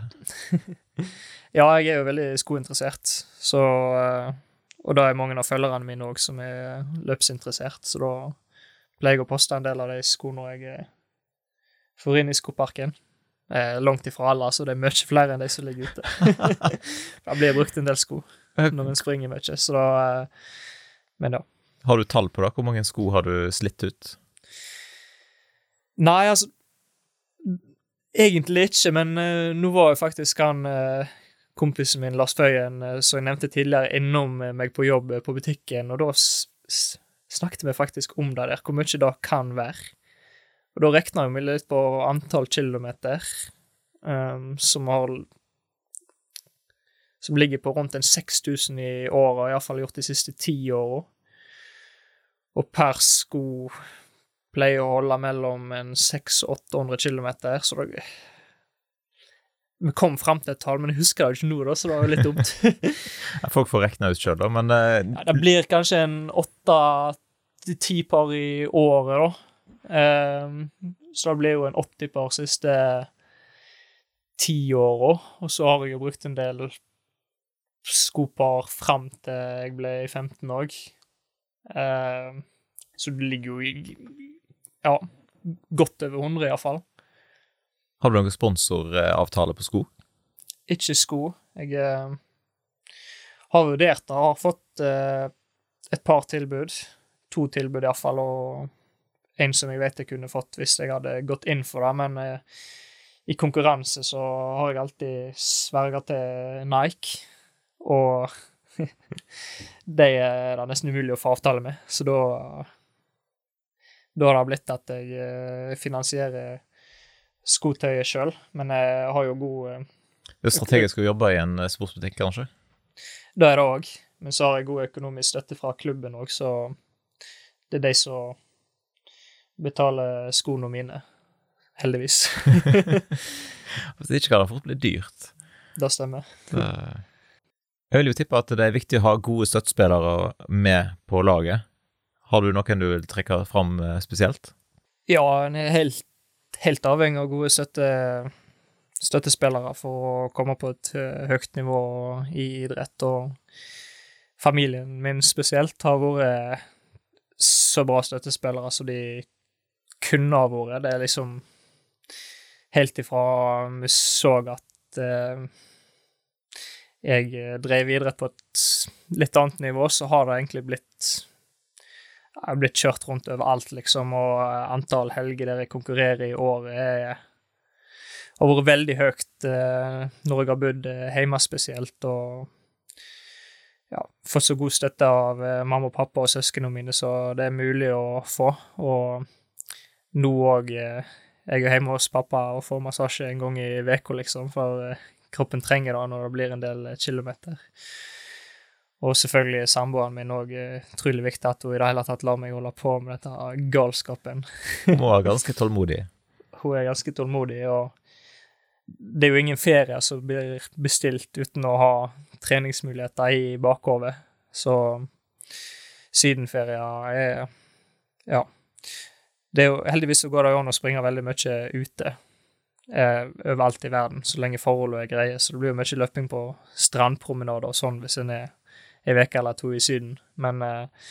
Ja, jeg er jo veldig skointeressert, så eh, Og da er mange av følgerne mine òg som er løpsinteressert, så da pleier jeg å poste en del av de skoene jeg eh, får inn i skoparken. Eh, langt ifra alle, så det er mye flere enn de som ligger ute. det blir brukt en del sko når en springer mye, så da eh, Men ja. Har du tall på det? Hvor mange sko har du slitt ut? Nei, altså Egentlig ikke, men eh, nå var jo faktisk han eh, kompisen min, Lars Føyen, eh, som jeg nevnte tidligere, innom eh, meg på jobb eh, på butikken, og da snakket vi faktisk om det der, hvor mye det kan være. Og da regna vi litt på antall kilometer um, som har Som ligger på rundt en 6000 i året, iallfall gjort de siste ti åra. Og per sko pleier å holde mellom en 600 og 800 kilometer, så da Vi kom fram til et tall, men jeg husker det jo ikke nå, da, så det var jo litt dumt. Folk får rekna ut sjøl, da, men uh... Ja, det blir kanskje en åtte til ti par i året, da. Ehm, så det blir jo en 80 par siste ti åra. Og så har jeg jo brukt en del skopar fram til jeg ble 15 òg. så det ligger jo i ja, godt over 100 iallfall. har du noen sponsoravtale på sko? Ikke sko. Jeg eh, har vurdert det, har fått eh, et par tilbud. To tilbud iallfall, og en som jeg vet jeg kunne fått hvis jeg hadde gått inn for det, men eh, i konkurranse så har jeg alltid sverga til Nike, og de er det nesten umulig å få avtale med, så da da har det blitt at jeg eh, finansierer skotøyet sjøl, men jeg har jo god eh, Det er strategisk å jobbe i en eh, sportsbutikk, kanskje? Det er det òg, men så har jeg god økonomisk støtte fra klubben òg, så det er de som betaler skoene mine. Heldigvis. Hvis ikke kan det fort bli dyrt. det stemmer. Det... Jeg vil jo tippe at det er viktig å ha gode støttespillere med på laget. Har du noen du vil trekke fram eh, spesielt? Ja, en er helt, helt avhengig av gode støtte, støttespillere for å komme på et eh, høyt nivå i idrett. Og familien min spesielt har vært så bra støttespillere som de kunne ha vært. Det er liksom helt ifra vi så at eh, jeg drev idrett på et litt annet nivå, så har det egentlig blitt jeg har blitt kjørt rundt overalt, liksom, og antall helger der jeg konkurrerer i året, er har vært veldig høyt eh, når jeg har bodd eh, hjemme spesielt, og ja, fått så god støtte av eh, mamma og pappa og søsknene mine så det er mulig å få. Og nå òg eh, Jeg er hjemme hos pappa og får massasje en gang i uka, liksom, for eh, kroppen trenger det når det blir en del kilometer. Og selvfølgelig er samboeren min òg utrolig viktig at hun i det hele tatt lar meg holde på med dette galskapen. Hun er ganske tålmodig. hun er ganske tålmodig, og det er jo ingen ferie som blir bestilt uten å ha treningsmuligheter i bakhodet. Så sydenferier er Ja. Det er jo, heldigvis så går det jo an å springe veldig mye ute eh, overalt i verden, så lenge forholdene er greie. Så det blir jo mye løping på strandpromenader og sånn hvis en er ei uke eller to i Syden. Men eh,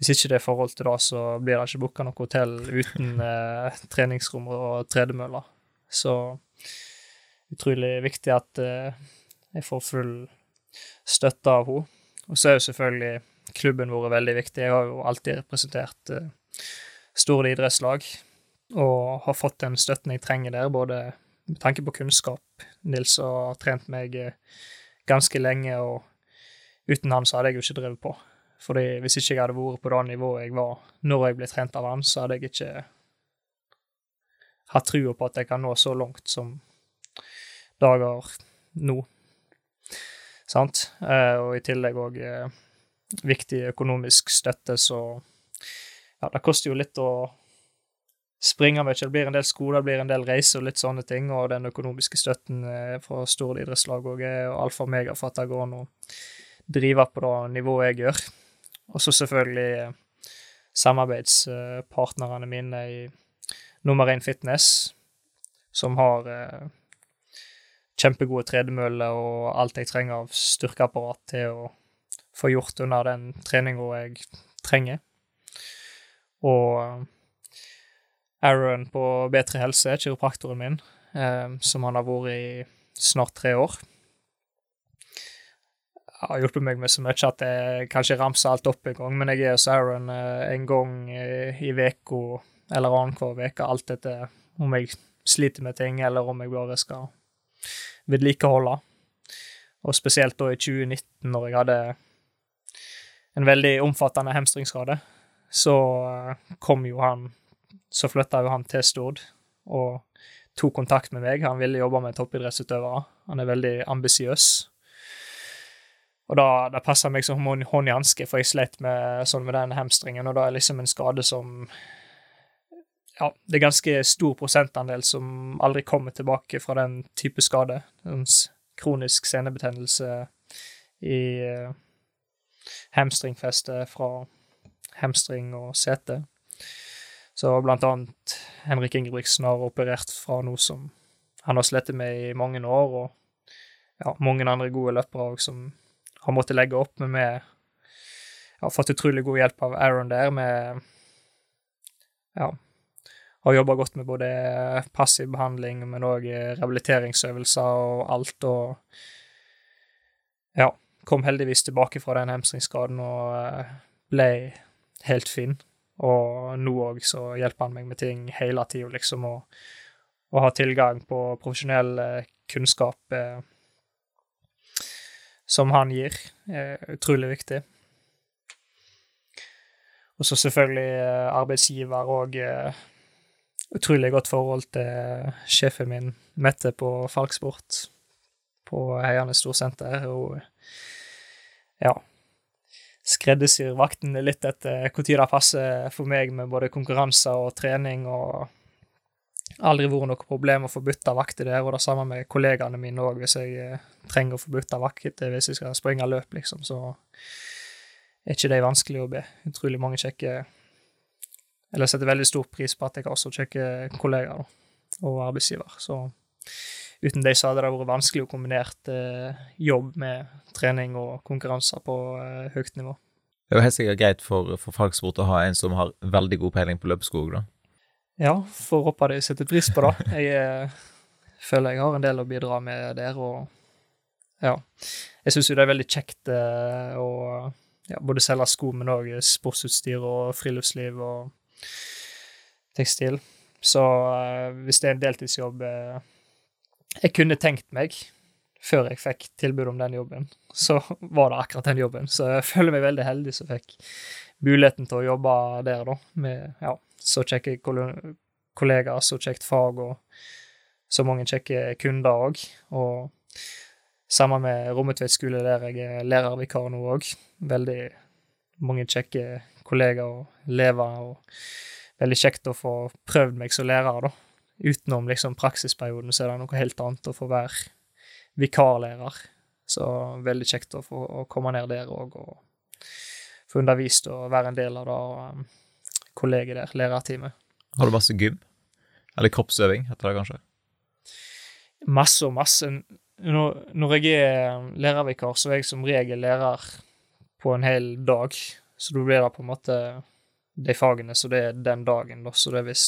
hvis ikke det er forhold til det, så blir det ikke booka noe hotell uten eh, treningsrom og tredemøller. Så utrolig viktig at eh, jeg får full støtte av henne. Og så er jo selvfølgelig klubben vår veldig viktig. Jeg har jo alltid representert eh, store idrettslag og har fått den støtten jeg trenger der, både med tanke på kunnskap. Nils har trent meg eh, ganske lenge, og uten han så hadde jeg jo ikke drevet på. Fordi hvis ikke jeg hadde vært på det nivået jeg var når jeg ble trent av han, så hadde jeg ikke hatt trua på at jeg kan nå så langt som dager nå. Sant? Eh, og i tillegg òg eh, viktig økonomisk støtte, så ja, det koster jo litt å springe mye. Det blir en del skoler, det blir en del reiser og litt sånne ting, og den økonomiske støtten eh, fra store idrettslag òg er alfa og mega for at det går an å drive på det nivået jeg gjør. Og så selvfølgelig eh, samarbeidspartnerne mine i Nummer 1 Fitness, som har eh, kjempegode tredemøller og alt jeg trenger av styrkeapparat til å få gjort under den treninga jeg trenger. Og eh, Aaron på B3 Helse, kiropraktoren min, eh, som han har vært i snart tre år, har hjulpet meg med så mye at jeg kan ikke ramse alt opp en gang, men jeg er hos Aaron eh, en gang i uka eller annenhver uke, alt etter om jeg sliter med ting, eller om jeg bare skal vedlikeholde. Og spesielt da i 2019, når jeg hadde en veldig omfattende hamstringsskade, så eh, kom jo han Så flytta jo han til Stord og tok kontakt med meg. Han ville jobbe med toppidrettsutøvere. Han er veldig ambisiøs. Og da, da passa meg som hånd i hanske, for jeg slet med, sånn med den hamstringen, og da er liksom en skade som ja, det er ganske stor prosentandel som aldri kommer tilbake fra den type skade. En kronisk senebetennelse i hamstringfestet fra hamstring og sete. Så blant annet Henrik Ingebrigtsen har operert fra noe som han har slitt med i mange år, og ja, mange andre gode løpere òg som har måttet legge opp, men vi har fått utrolig god hjelp av Aaron der med ja, har jobba godt med både passiv behandling, men òg rehabiliteringsøvelser og alt, og ja, kom heldigvis tilbake fra den hamstringsskaden og eh, ble helt fin. Og nå òg så hjelper han meg med ting hele tida, liksom, og, og ha tilgang på profesjonell eh, kunnskap eh, som han gir, er utrolig viktig. Og så selvfølgelig eh, arbeidsgiver og eh, utrolig godt forhold til sjefen min, Mette, på Falksport på Heiane Storsenter. Og ja, skreddersyr vaktene litt etter når det passer for meg med både konkurranser og trening. og Aldri vært noe problem å få bytta vakter der, og det samme med kollegaene mine òg, hvis jeg eh, trenger å få bytta vakter hvis jeg skal springe løp, liksom, så er ikke det vanskelig å be. Utrolig mange kjekke eller setter veldig stor pris på at jeg har også kjekke kollegaer og arbeidsgiver. Så uten dem så hadde det vært vanskelig å kombinere eh, jobb med trening og konkurranser på eh, høyt nivå. Det er jo helt sikkert greit for, for fagsport å ha en som har veldig god peiling på løpesko, da. Ja, får håpe de setter pris på det. Jeg eh, føler jeg har en del å bidra med der, og ja. Jeg syns jo det er veldig kjekt å ja, både selge sko, men òg sportsutstyr og friluftsliv og tekstil. Så hvis det er en deltidsjobb jeg kunne tenkt meg, før jeg fikk tilbud om den jobben, så var det akkurat den jobben. Så jeg føler meg veldig heldig som fikk muligheten til å jobbe der, da, med ja, så kjekke kollegaer, så kjekt fag og så mange kjekke kunder òg. Og sammen med Rommetveit skole, der jeg er lærervikar nå òg. Veldig mange kjekke kollegaer og elever, og veldig kjekt å få prøvd meg som lærer, da. Utenom liksom praksisperioden, så er det noe helt annet å få være vikarlærer. Så veldig kjekt å få å komme ned der òg og få undervist og være en del av det um, kollegiet der, lærerteamet. Har du masse gym? Eller kroppsøving, heter det kanskje? Masse og masse. Når, når jeg er lærervikar, så er jeg som regel lærer på en hel dag. Så da blir det på en måte de fagene så det er den dagen, da. Så det er hvis,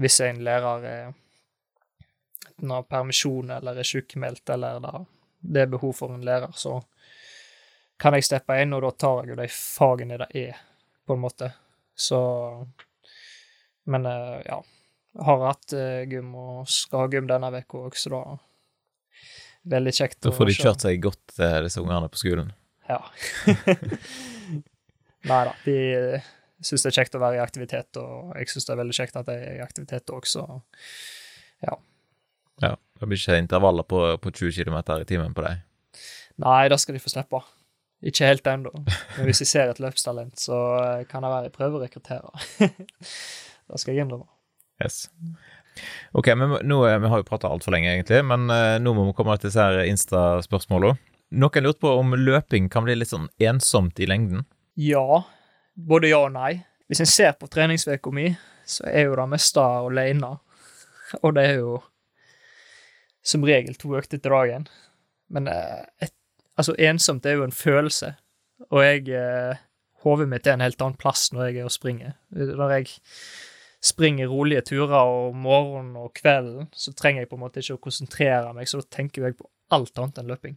hvis en lærer er enten har permisjon eller er sykemeldt, eller da det er behov for en lærer, så kan jeg steppe inn, og da tar jeg jo de fagene det er, på en måte. Så Men eh, ja. Har hatt eh, gym og skal ha gym denne uka òg, så da Veldig kjekt. Da får de kjørt seg godt, eh, disse ungene på skolen? Ja. Nei da, de syns det er kjekt å være i aktivitet, og jeg syns det er veldig kjekt at jeg er i aktivitet òg, så ja. Ja, Det blir ikke intervaller på, på 20 km i timen på deg? Nei, det skal de få slippe. Ikke helt ennå. Men hvis jeg ser et løpstalent, så eh, kan jeg være i rekruttere. det skal jeg innrømme. Yes. Ok, men nå, eh, Vi har jo prata altfor lenge, egentlig, men uh, nå må vi komme til disse Insta-spørsmåla. Noen lurte på om løping kan bli litt sånn ensomt i lengden? Ja. Både ja og nei. Hvis en ser på treningsveka mi, så er jo det meste alene. Og det er jo som regel to økter til dagen. Men eh, et, altså, ensomt er jo en følelse, og jeg Hodet mitt er en helt annen plass når jeg er og springer. Når jeg springer rolige turer om morgenen og kvelden, så trenger jeg på en måte ikke å konsentrere meg, så da tenker jeg på alt annet enn løping.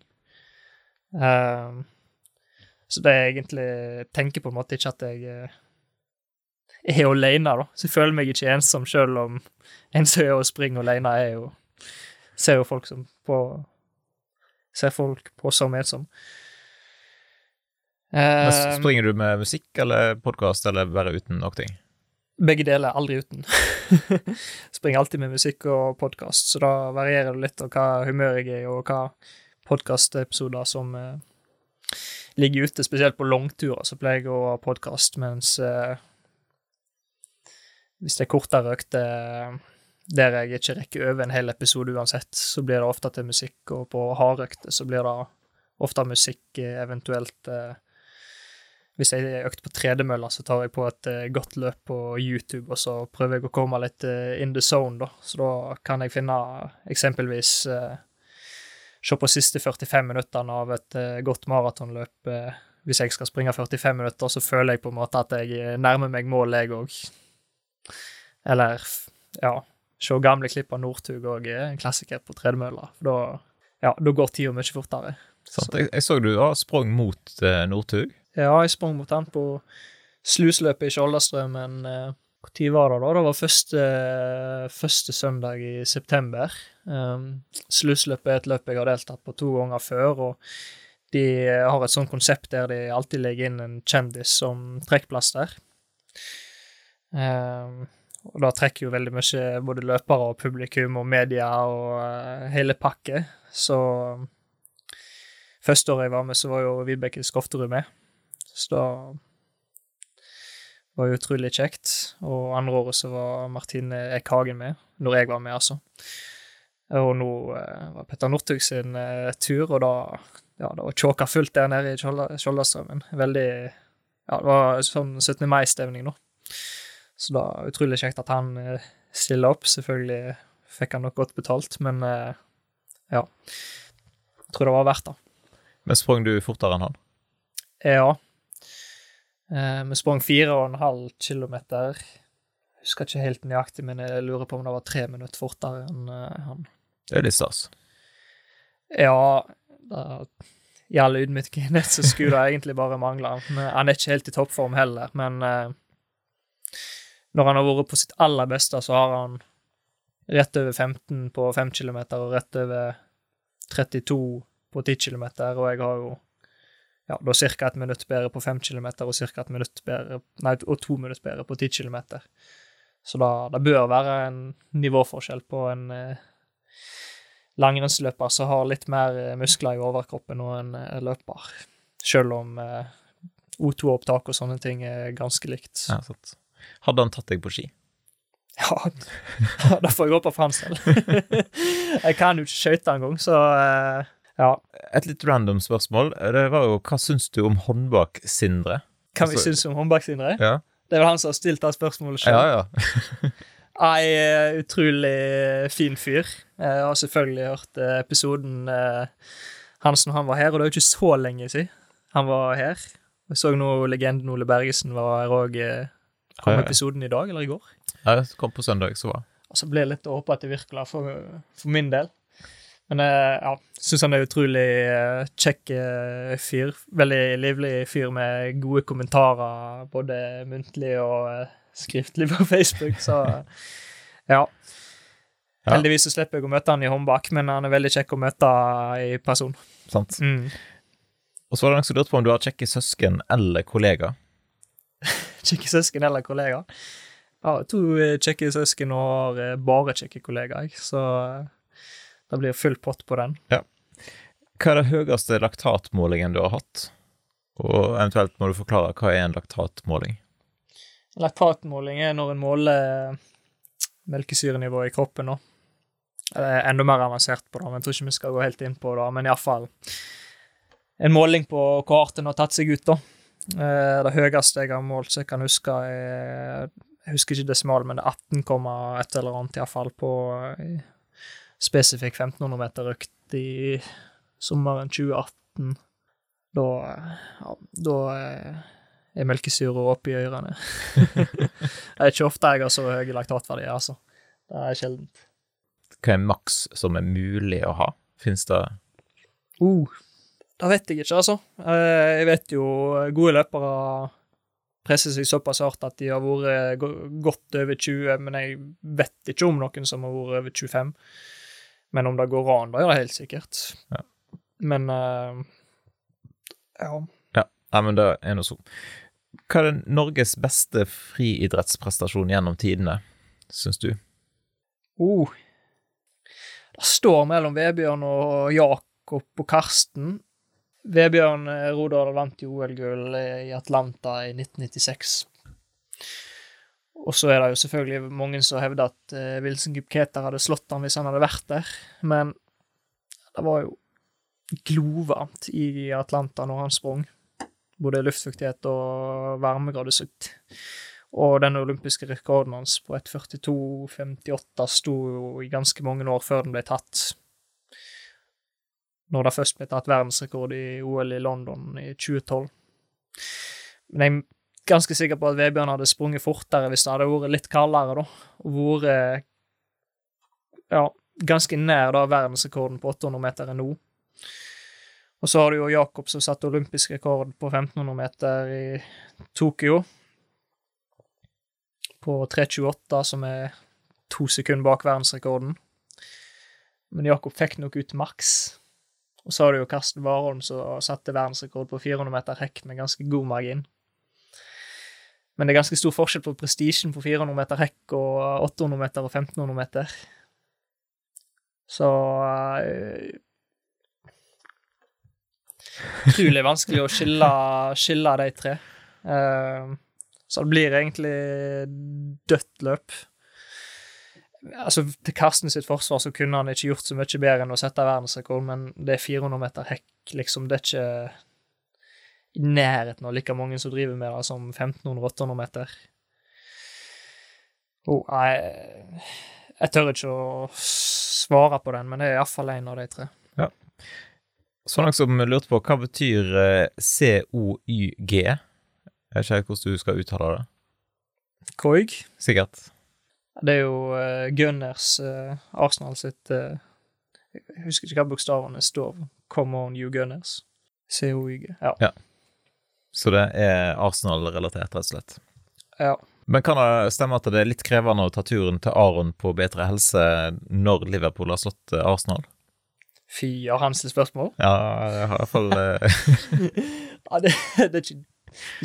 Um, så det er egentlig tenker på en måte ikke at jeg uh, er alene, da. Så jeg føler meg ikke ensom, selv om en som er og springer alene, er jo ser jo folk som på Ser folk på som ensom. Men springer du med musikk eller podkast, eller bare uten noe? Begge deler, aldri uten. springer alltid med musikk og podkast, så da varierer det litt av hva humør jeg er, og hva podkastepisoder som ligger ute. Spesielt på langturer så pleier jeg å ha podkast, mens eh, hvis det er kortere økter der jeg ikke rekker over en hel episode uansett, så blir det ofte til musikk, og på hardøkter så blir det ofte musikk, eh, eventuelt eh, Hvis jeg er økt på tredemølla, så tar jeg på et eh, godt løp på YouTube, og så prøver jeg å komme litt eh, in the zone, da. Så da kan jeg finne eksempelvis eh, Se på siste 45 minuttene av et eh, godt maratonløp. hvis jeg skal springe 45 minutter, så føler jeg på en måte at jeg nærmer meg målet, jeg òg. Eller ja, se gamle klipp av Northug òg er en klassiker på tredemølla. Da, ja, da går tida mye fortere. Så. Jeg, jeg, så du har sprang mot uh, Northug? Ja, jeg sprang mot han på slusløpet i Skjoldastrømmen. Når var det da? Det var første, første søndag i september. Um, Slussløpet er et løp jeg har deltatt på to ganger før. og de har et sånt konsept der de alltid legger inn en kjendis som trekkplaster. Um, og da trekker jo veldig mye både løpere og publikum og media og uh, hele pakke. Så første året jeg var med, så var jo Vibeke Skofterud med. Så da var utrolig kjekt. Og andre året så var Martine Eck Hagen med, når jeg var med, altså. Og nå eh, var Petter Northug sin eh, tur, og da ja, det var tjåka fullt der nede i Skjoldastrømmen. Veldig Ja, det var sånn 17. mai-stemning nå. Så da utrolig kjekt at han eh, stiller opp. Selvfølgelig fikk han nok godt betalt, men eh, ja. Jeg tror det var verdt det. Men sprang du fortere enn han? Ja. Eh, vi sprang fire og en halv kilometer. Jeg husker ikke helt nøyaktig, men jeg lurer på om det var tre minutter fortere enn han. Det er litt stas. Ja, da, i all ydmykhet så skulle det egentlig bare mangle. Han er ikke helt i toppform heller, men når han har vært på sitt aller beste, så har han rett over 15 på 5 km og rett over 32 på 10 km, og jeg har jo ja, da ca. ett minutt bedre på 5 km og ca. et minutt bedre Nei, og to minutter bedre på 10 km. Så da, det bør være en nivåforskjell på en eh, langrennsløper som har litt mer eh, muskler i overkroppen og en eh, løper. Selv om eh, O2-opptak og sånne ting er ganske likt. Ja, sant. Hadde han tatt deg på ski? Ja, da får jeg håpe for han selv. jeg kan jo ikke skøyte engang, så eh, ja. Et litt random spørsmål. Det var jo hva syns du om håndbak-Sindre? Hva vi Altså- syns om håndbak-Sindre? Ja. Det er vel han som har stilt det spørsmålet sjøl. ja, ja. Ei eh, utrolig fin fyr. Jeg har selvfølgelig hørt eh, episoden eh, hans når han var her, og det er jo ikke så lenge siden han var her. Jeg så nå legenden Ole Bergesen var her òg. Kom episoden i dag, eller i går? Ja, det kom på søndag, så var Og så ble det litt å håpe at det virker for, for min del. Men eh, ja, syns han er utrolig eh, kjekk eh, fyr. Veldig livlig fyr med gode kommentarer, både muntlig og skriftlig på Facebook, så ja. Ja. Heldigvis så slipper jeg å møte han i håndbak, men han er veldig kjekk å møte i person. sant. Mm. Og så var det noen som lurte på om du har kjekke søsken eller kollega. Kjekke søsken eller kollegaer. Jeg har to kjekke søsken og har bare kjekke kollegaer, så det blir full pott på den. Hva er det høyeste laktatmålingen du har hatt? Og eventuelt må du forklare hva er en laktatmåling? Laktatmåling er når en måler melkesyrenivået i kroppen. nå. Det er enda mer avansert på det, men jeg tror ikke vi skal gå helt inn på det. Men iallfall en måling på hvor hardt en har tatt seg ut, da. Eh, Det høyeste jeg har målt så jeg kan huske, er Jeg husker ikke desimal, men det er 18, et eller annet iallfall på eh, spesifikk 1500 meter økt i sommeren 2018. Da, eh, ja, da eh, er melkesyra oppe i ørene. det er ikke ofte jeg har så høye laktatverdier, altså. Det er sjeldent. Hva er maks som er mulig å ha? Fins det Uh, det vet jeg ikke, altså. Eh, Jeg vet jo gode løpere presser seg såpass hardt at de har vært godt over 20, men jeg vet ikke om noen som har vært over 25. Men om det går an, da gjør det helt sikkert. Ja. Men uh, ja. Nei, men det er noe så. Hva er Norges beste friidrettsprestasjon gjennom tidene, syns du? Oh. Det står mellom Vebjørn og Jakob og Karsten. Vebjørn eh, Rodal vant jo OL-gull i Atlanta i 1996. Og så er det jo selvfølgelig mange som hevder at uh, Wilson Gupketer hadde slått han hvis han hadde vært der, men det var jo glovarmt i Atlanta når han sprang. Både luftfuktighet og varmegradesukt. Og den olympiske rekorden hans på 1,42,58 sto jo i ganske mange år før den ble tatt. Når det først ble tatt verdensrekord i OL i London i 2012. Men jeg ganske sikker på at Vebjørn hadde sprunget fortere hvis det hadde vært litt kaldere, da. Og vært ja, ganske nær da verdensrekorden på 800 meter enn nå. Og så har du jo Jakob som satte olympisk rekord på 1500 meter i Tokyo på 3.28, som er to sekunder bak verdensrekorden. Men Jakob fikk nok ut maks. Og så har du jo Karsten Warholm som satte verdensrekord på 400 meter hekk med ganske god margin. Men det er ganske stor forskjell på prestisjen på 400 meter hekk og 800 meter og 1500 meter. Så Utrolig Utrolig vanskelig å skille, skille de tre. Uh, så det blir egentlig dødt løp. Altså, Til Karsten sitt forsvar så kunne han ikke gjort så mye bedre enn å sette verdensrekord, men det er 400 meter hekk, liksom. Det er ikke i nærheten av like mange som driver med det som 1500-800 meter. Oh, jeg, jeg tør ikke å svare på den, men det er iallfall en av de tre. Så noen som lurte på hva betyr eh, COYG? Jeg vet ikke hvordan du skal uttale det. Koig, Sikkert. det er jo uh, Gunners, uh, Arsenal sitt uh, Jeg husker ikke hva bokstavene står. Come on, you Gunners. COIG. Ja. Så det er Arsenal-relatert, rett og slett. ja. Men kan det stemme at det er litt krevende å ta turen til Aron på bedre helse når Liverpool har slått eh, Arsenal? Fy, har han stilt spørsmål? Ja, jeg har i hvert fall eh, Ja, det, det er ikke,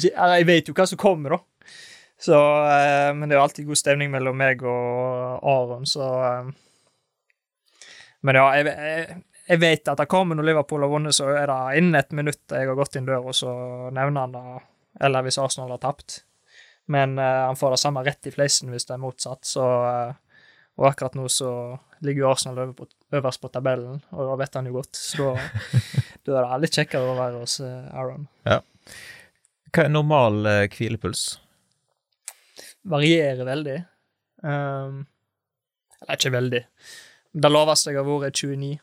Jeg vet jo hva som kommer, da. Så, eh, men det er alltid god stemning mellom meg og Aron, så Men ja, jeg, jeg, jeg vet at det kommer når Liverpool har vunnet, så er det innen et minutt jeg har gått inn døra, så nevner han det. Eller hvis Arsenal har tapt. Men uh, han får det samme rett i fleisen hvis det er motsatt, så uh, Og akkurat nå så ligger jo Arsenal over på, øverst på tabellen, og det vet han jo godt, så da, da er det litt kjekkere å være hos eh, Aaron. Hva er normal hvilepuls? varierer veldig. Um, eller ikke veldig. Det laveste jeg har vært, er 29.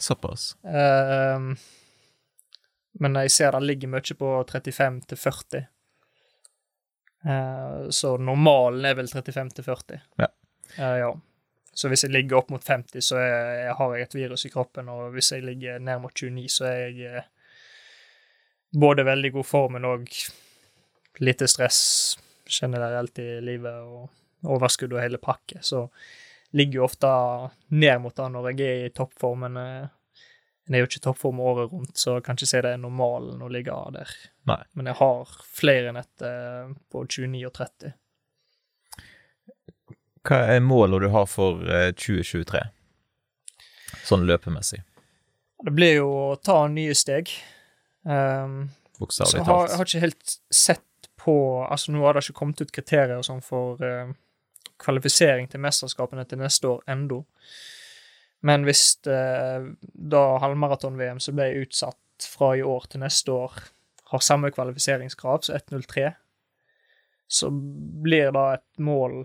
Såpass. Um, men jeg ser det ligger mye på 35 til 40. Uh, så normalen er vel 35 til 40. Ja. Uh, ja. Så hvis jeg ligger opp mot 50, så er, har jeg et virus i kroppen, og hvis jeg ligger ned mot 29, så er jeg eh, både veldig god form, men òg lite stress generelt i livet, og overskudd og hele pakke. Så ligger jo ofte ned mot det når jeg er i toppform, men jeg er jo ikke i toppform året rundt, så jeg kan ikke si det er normalen å ligge der. Nei. Men jeg har flere netter på 29 og 30. Hva er målet du har for eh, 2023? Sånn løpemessig, Det blir jo å ta nye steg. Um, så bokstavelig jeg har, jeg har ikke helt sett på Altså, nå har det ikke kommet ut kriterier og sånn for eh, kvalifisering til mesterskapene til neste år ennå. Men hvis det, da halvmaraton-VM som ble utsatt fra i år til neste år, har samme kvalifiseringskrav så 1.03, så blir det et mål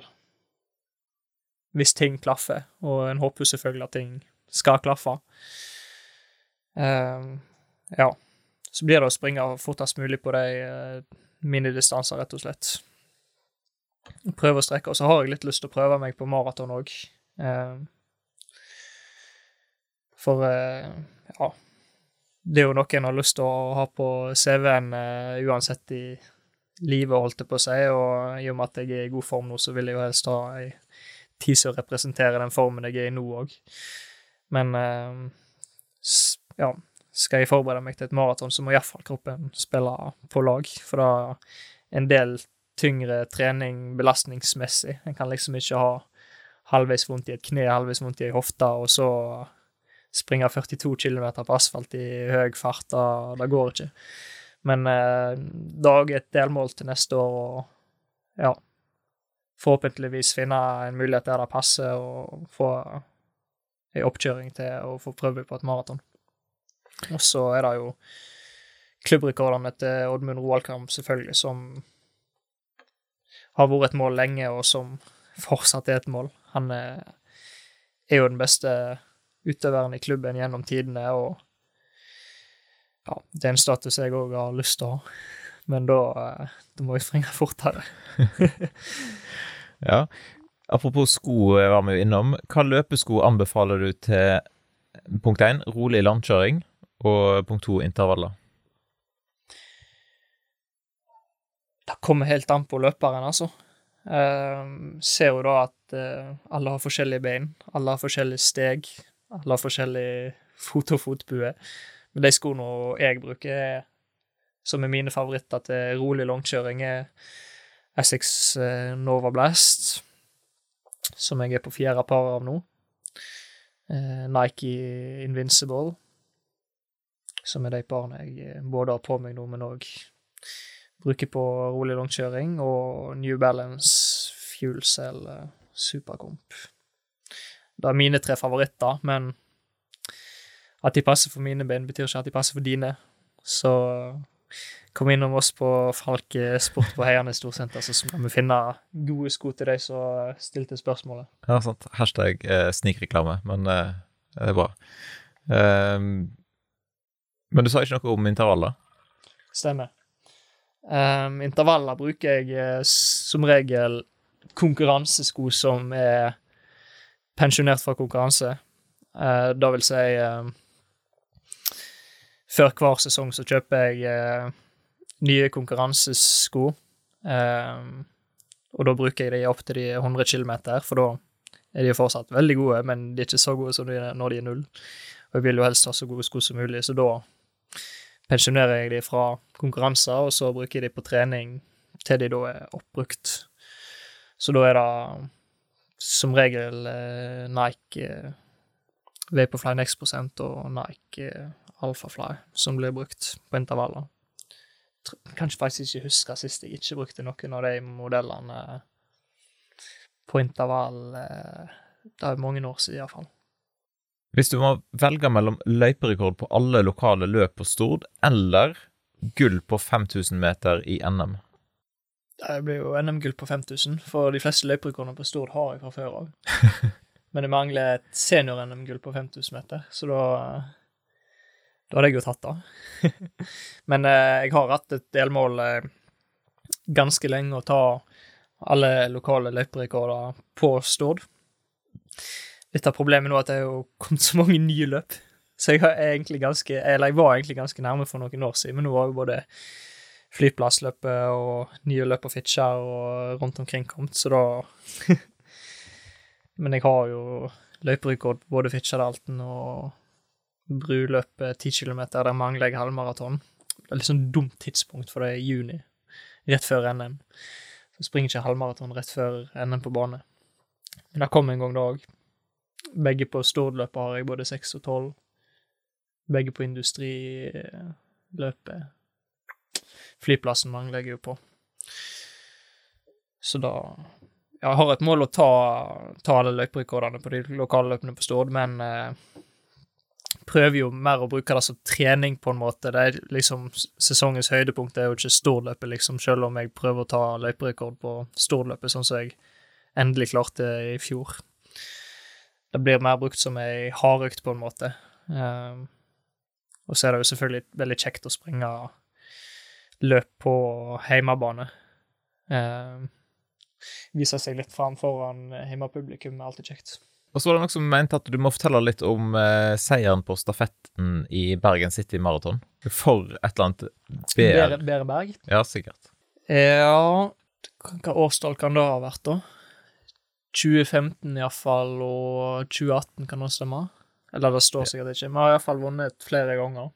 hvis ting klaffer, og en håper selvfølgelig at ting skal klaffe. Uh, ja. Så blir det å springe fortest mulig på de uh, minidistanser, rett og slett. Prøve å strekke. Og så har jeg litt lyst til å prøve meg på maraton òg. Eh, for eh, ja Det er jo noe en har lyst til å ha på CV-en eh, uansett i livet, holdt jeg på å si. Og i og med at jeg er i god form nå, så vil jeg jo helst ha ei tid som representerer den formen jeg er i nå òg. Men eh, s- ja skal jeg forberede meg til et maraton, så må iallfall kroppen spille på lag. For da en del tyngre trening belastningsmessig. En kan liksom ikke ha halvveis vondt i et kne, halvveis vondt i ei hofte, og så springe 42 km på asfalt i høy fart. Da, det går ikke. Men eh, det er et delmål til neste år, og ja Forhåpentligvis finne en mulighet der det passer, og få ei oppkjøring til å få prøve på et maraton. Og så er det jo klubbrekordene til Oddmund Roaldkamp, selvfølgelig, som har vært et mål lenge, og som fortsatt er et mål. Han er, er jo den beste utøveren i klubben gjennom tidene, og ja, det er en status jeg òg har lyst til å ha. Men da, eh, da må vi springe fortere. Ja. Apropos sko, eh, var vi jo innom. Hva løpesko anbefaler du til punkt 1, rolig landkjøring, og punkt 2, intervaller? Det kommer helt an på løperen, altså. Eh, ser jo da at eh, alle har forskjellige bein, alle har forskjellige steg, alle har forskjellig fot og fotbue. Men de skoene jeg bruker, er, som er mine favoritter til rolig langkjøring, er Essex eh, Nova Blast, som jeg er på fjerde par av nå. Eh, Nike Invincible, som er de parene jeg både har på meg nå, men òg bruker på rolig langkjøring, og New Balance Fuel Cell eh, Supercomp. Det er mine tre favoritter, men at de passer for mine bein, betyr ikke at de passer for dine. Så kom innom oss på Falk eh, Sport på Heiane Storsenter, så skal vi finne gode sko til deg som stilte spørsmålet. Ja, sant. Hashtag eh, snikreklame, men eh, det er bra. Um, men du sa ikke noe om intervaller? Stemmer. Um, intervaller bruker jeg eh, som regel konkurransesko som er pensjonert fra konkurranse. Uh, da vil si uh, Før hver sesong så kjøper jeg uh, nye konkurransesko. Eh, og da bruker jeg de opp til de 100 km, for da er de fortsatt veldig gode, men de er ikke så gode som de er når de er null. Og jeg vil jo helst ha så gode sko som mulig, så da pensjonerer jeg de fra konkurranser, og så bruker jeg de på trening til de da er oppbrukt. Så da er det som regel eh, Nike eh, Vaporfly Next Prosent og Nike eh, Alphafly som blir brukt på intervaller. Kan faktisk ikke huske sist jeg ikke brukte noen av de modellene på intervall. eh, Det er mange år siden, iallfall. Hvis du må velge mellom løyperekord på alle lokale løp på Stord, eller gull på 5000 meter i NM Det blir jo NM-gull på 5000, for de fleste løyperekordene på Stord har jeg fra før av. Men det mangler et senior-NM-gull på 5000 meter, så da Da hadde jeg jo tatt det. Men eh, jeg har hatt et delmål eh, ganske lenge å ta alle lokale løyperekorder på Stord. Litt av problemet nå er at det er jo kommet så mange nye løp. Så jeg, ganske, jeg var egentlig ganske nærme for noen år siden, men nå har jo både flyplassløpet og nye løp på Fitjar og rundt omkring kommet, så da Men jeg har jo løyperekord både Fitjardalten og bruløpet 10 km, der mangler jeg halvmaraton. Det er litt sånn dumt tidspunkt, for det er juni, rett før NM. Så springer ikke halvmaraton rett før NM på bane. Men det kom en gang da òg. Begge på Stordløpet har jeg både 6 og 12. Begge på industriløpet. Flyplassen mangler jeg jo på. Så da ja, Jeg har et mål å ta, ta alle løyperekordene på de lokale løpene på Stord, men eh, prøver jo mer å bruke det som trening, på en måte. Det er liksom Sesongens høydepunkt er jo ikke Stordløpet, liksom, selv om jeg prøver å ta løyperekord på Stordløpet, sånn som jeg endelig klarte i fjor. Det blir mer brukt som ei hardøkt, på en måte. Um, og så er det jo selvfølgelig veldig kjekt å springe løp på heimebane. Um, vise seg litt fram foran heimepublikum er alltid kjekt. Og så var det noen som mente at du må fortelle litt om eh, seieren på stafetten i Bergen City Marathon. For et eller annet BR. Bereberg? Ja, sikkert. Ja Hva årstall kan det ha vært, da? 2015 iallfall, og 2018 kan også stemme? Eller det står sikkert ikke. Vi har iallfall vunnet flere ganger.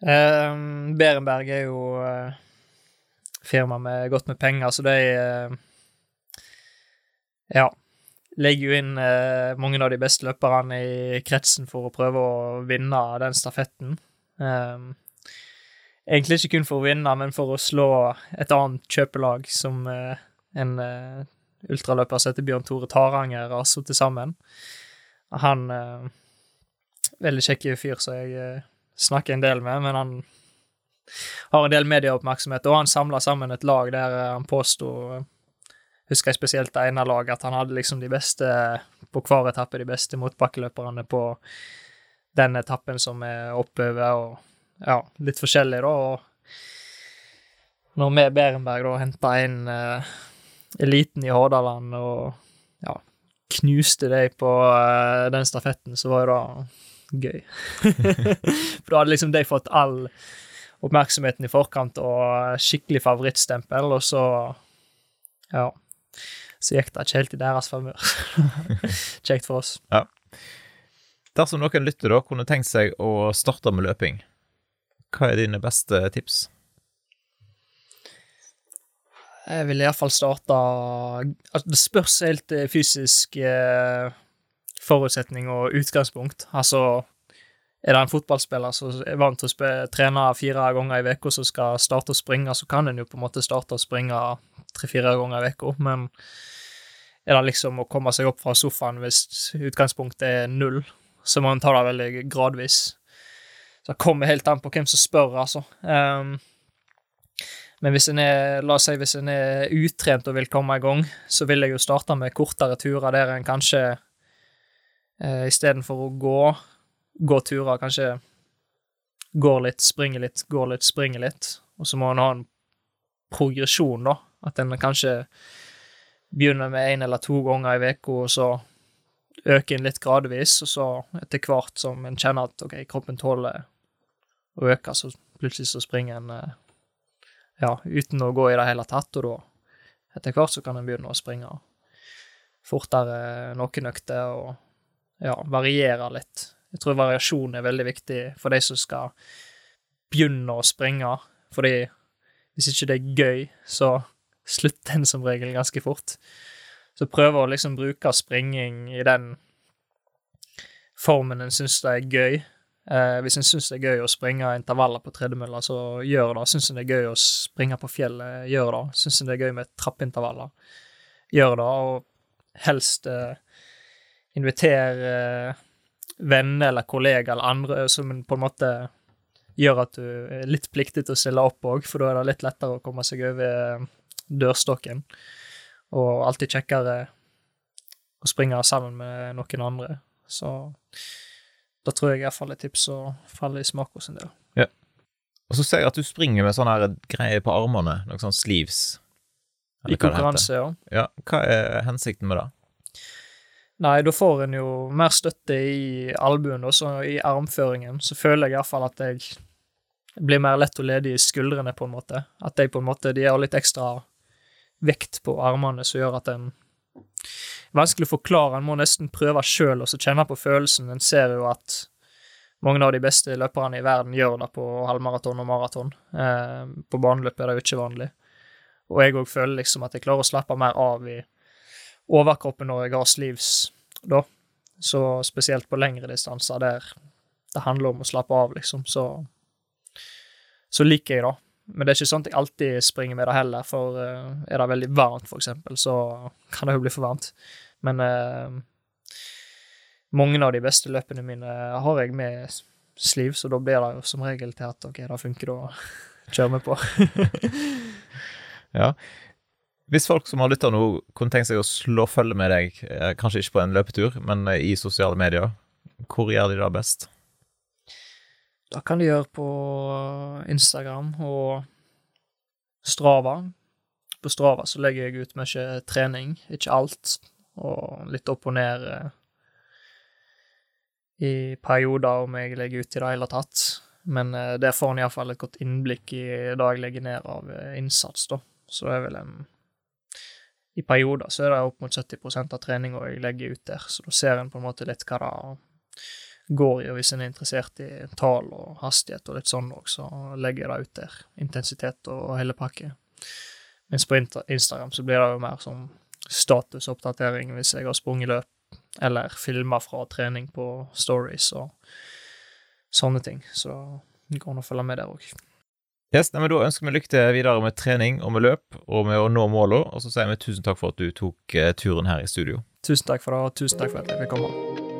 Um, Berenberg er jo uh, firma med godt med penger, så de uh, Ja. Legger jo inn uh, mange av de beste løperne i kretsen for å prøve å vinne den stafetten. Um, egentlig ikke kun for å vinne, men for å slå et annet kjøpelag som en ultraløper som heter Bjørn Tore Taranger har satt sammen. Han eh, Veldig kjekk fyr som jeg eh, snakker en del med, men han har en del medieoppmerksomhet, og han samla sammen et lag der uh, han påsto Husker jeg spesielt det ene laget, at han hadde liksom de beste på hver etappe, de beste motbakkeløperne på den etappen som er oppover, og ja, litt forskjellig, da. Og når vi Berenberg da henta inn eh, eliten i Hordaland og ja, knuste deg på uh, den stafetten, så var det gøy. For da hadde liksom de fått all oppmerksomheten i forkant og skikkelig favorittstempel, og så ja. Så gikk det ikke helt i deres favør. Kjekt for oss. Dersom noen lytter da kunne tenkt seg å starte med løping, hva er dine beste tips? Jeg vil iallfall starte altså, Det spørs helt eh, fysisk eh, forutsetning og utgangspunkt. Altså, er det en fotballspiller som er vant til å trene fire ganger i uka, som skal starte å springe, så kan en jo på en måte starte å springe tre-fire ganger i uka, men er det liksom å komme seg opp fra sofaen hvis utgangspunktet er null, så må en ta det veldig gradvis. Så det kommer helt an på hvem som spør, altså. Um, men hvis en er, la oss si hvis en er utrent og vil komme i gang, så vil jeg jo starte med kortere turer der en kanskje eh, istedenfor å gå, gå turer, kanskje går litt, springer litt, går litt, springer litt. Og så må en ha en progresjon, da. At en kanskje begynner med én eller to ganger i uka, og så øker en litt gradvis, og så etter hvert som en kjenner at ok, kroppen tåler å øke, så plutselig så springer en eh, ja, uten å gå i det hele tatt, og da etter hvert så kan en begynne å springe fortere noen økter, og ja, variere litt. Jeg tror variasjon er veldig viktig for de som skal begynne å springe, fordi hvis ikke det er gøy, så slutter en som regel ganske fort. Så prøve å liksom bruke springing i den formen en syns det er gøy. Eh, hvis en syns det er gøy å springe intervaller på tredemølla, så gjør det. Syns en det er gøy å springe på fjellet, gjør det. Syns en det er gøy med trappeintervaller, gjør det. Og helst eh, inviter eh, venner eller kollegaer eller andre som på en måte gjør at du er litt pliktig til å stille opp òg, for da er det litt lettere å komme seg over eh, dørstokken. Og alltid kjekkere å springe sammen med noen andre. Så da tror jeg iallfall er tips å falle i smak hos en del. Ja. Og så ser jeg at du springer med sånne greier på armene, noe sånn sleeves. I konkurranse, ja. ja. Hva er hensikten med det? Nei, da får en jo mer støtte i albuen, og så i armføringen. Så føler jeg iallfall at jeg blir mer lett og ledig i skuldrene, på en måte. At jeg på en måte De har litt ekstra vekt på armene som gjør at en Vanskelig å forklare, en må nesten prøve sjøl og kjenne på følelsen. En ser jo at mange av de beste løperne i verden gjør det på halvmaraton og maraton. Eh, på baneløp er det jo ikke vanlig. Og jeg òg føler liksom at jeg klarer å slappe mer av i overkroppen når jeg har sleeves, da. Så spesielt på lengre distanser der det handler om å slappe av, liksom, så så liker jeg det. Men det er ikke sånn at jeg alltid springer med det heller, for uh, er det veldig varmt, for eksempel, så kan det jo bli for varmt. Men uh, mange av de beste løpene mine har jeg med sliv, så da blir det jo som regel til at OK, det funker, da kjører vi på. ja. Hvis folk som har lytta nå, kunne tenkt seg å slå følge med deg, eh, kanskje ikke på en løpetur, men i sosiale medier, hvor gjør de det best? Det kan du gjøre på Instagram og Strava. På Strava så legger jeg ut mye trening, ikke alt, og litt opp og ned eh, i perioder om jeg legger ut i det hele tatt. Men eh, der får en iallfall et godt innblikk i det jeg legger ned av eh, innsats, da. Så det er vel en I perioder så er det opp mot 70% av treninga jeg legger ut der, så da ser en på en måte litt hva det går jo hvis en er interessert i tall og hastighet og litt sånn òg, så legger jeg det ut der. Intensitet og hele pakke. Mens på Instagram så blir det jo mer som statusoppdatering hvis jeg har sprunget løp, eller filmer fra trening på stories og sånne ting. Så det går an å følge med der òg. Yes, nei, men Da ønsker vi lykke til videre med trening og med løp og med å nå målene. Og så sier vi tusen takk for at du tok uh, turen her i studio. Tusen takk for det, og tusen takk for at jeg fikk komme.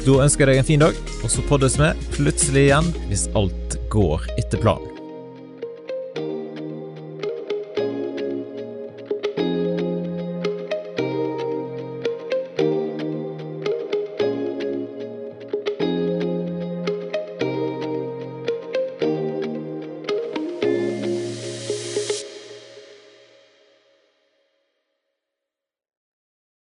Da ønsker jeg deg en fin dag, og så poddes vi plutselig igjen hvis alt går etter planen.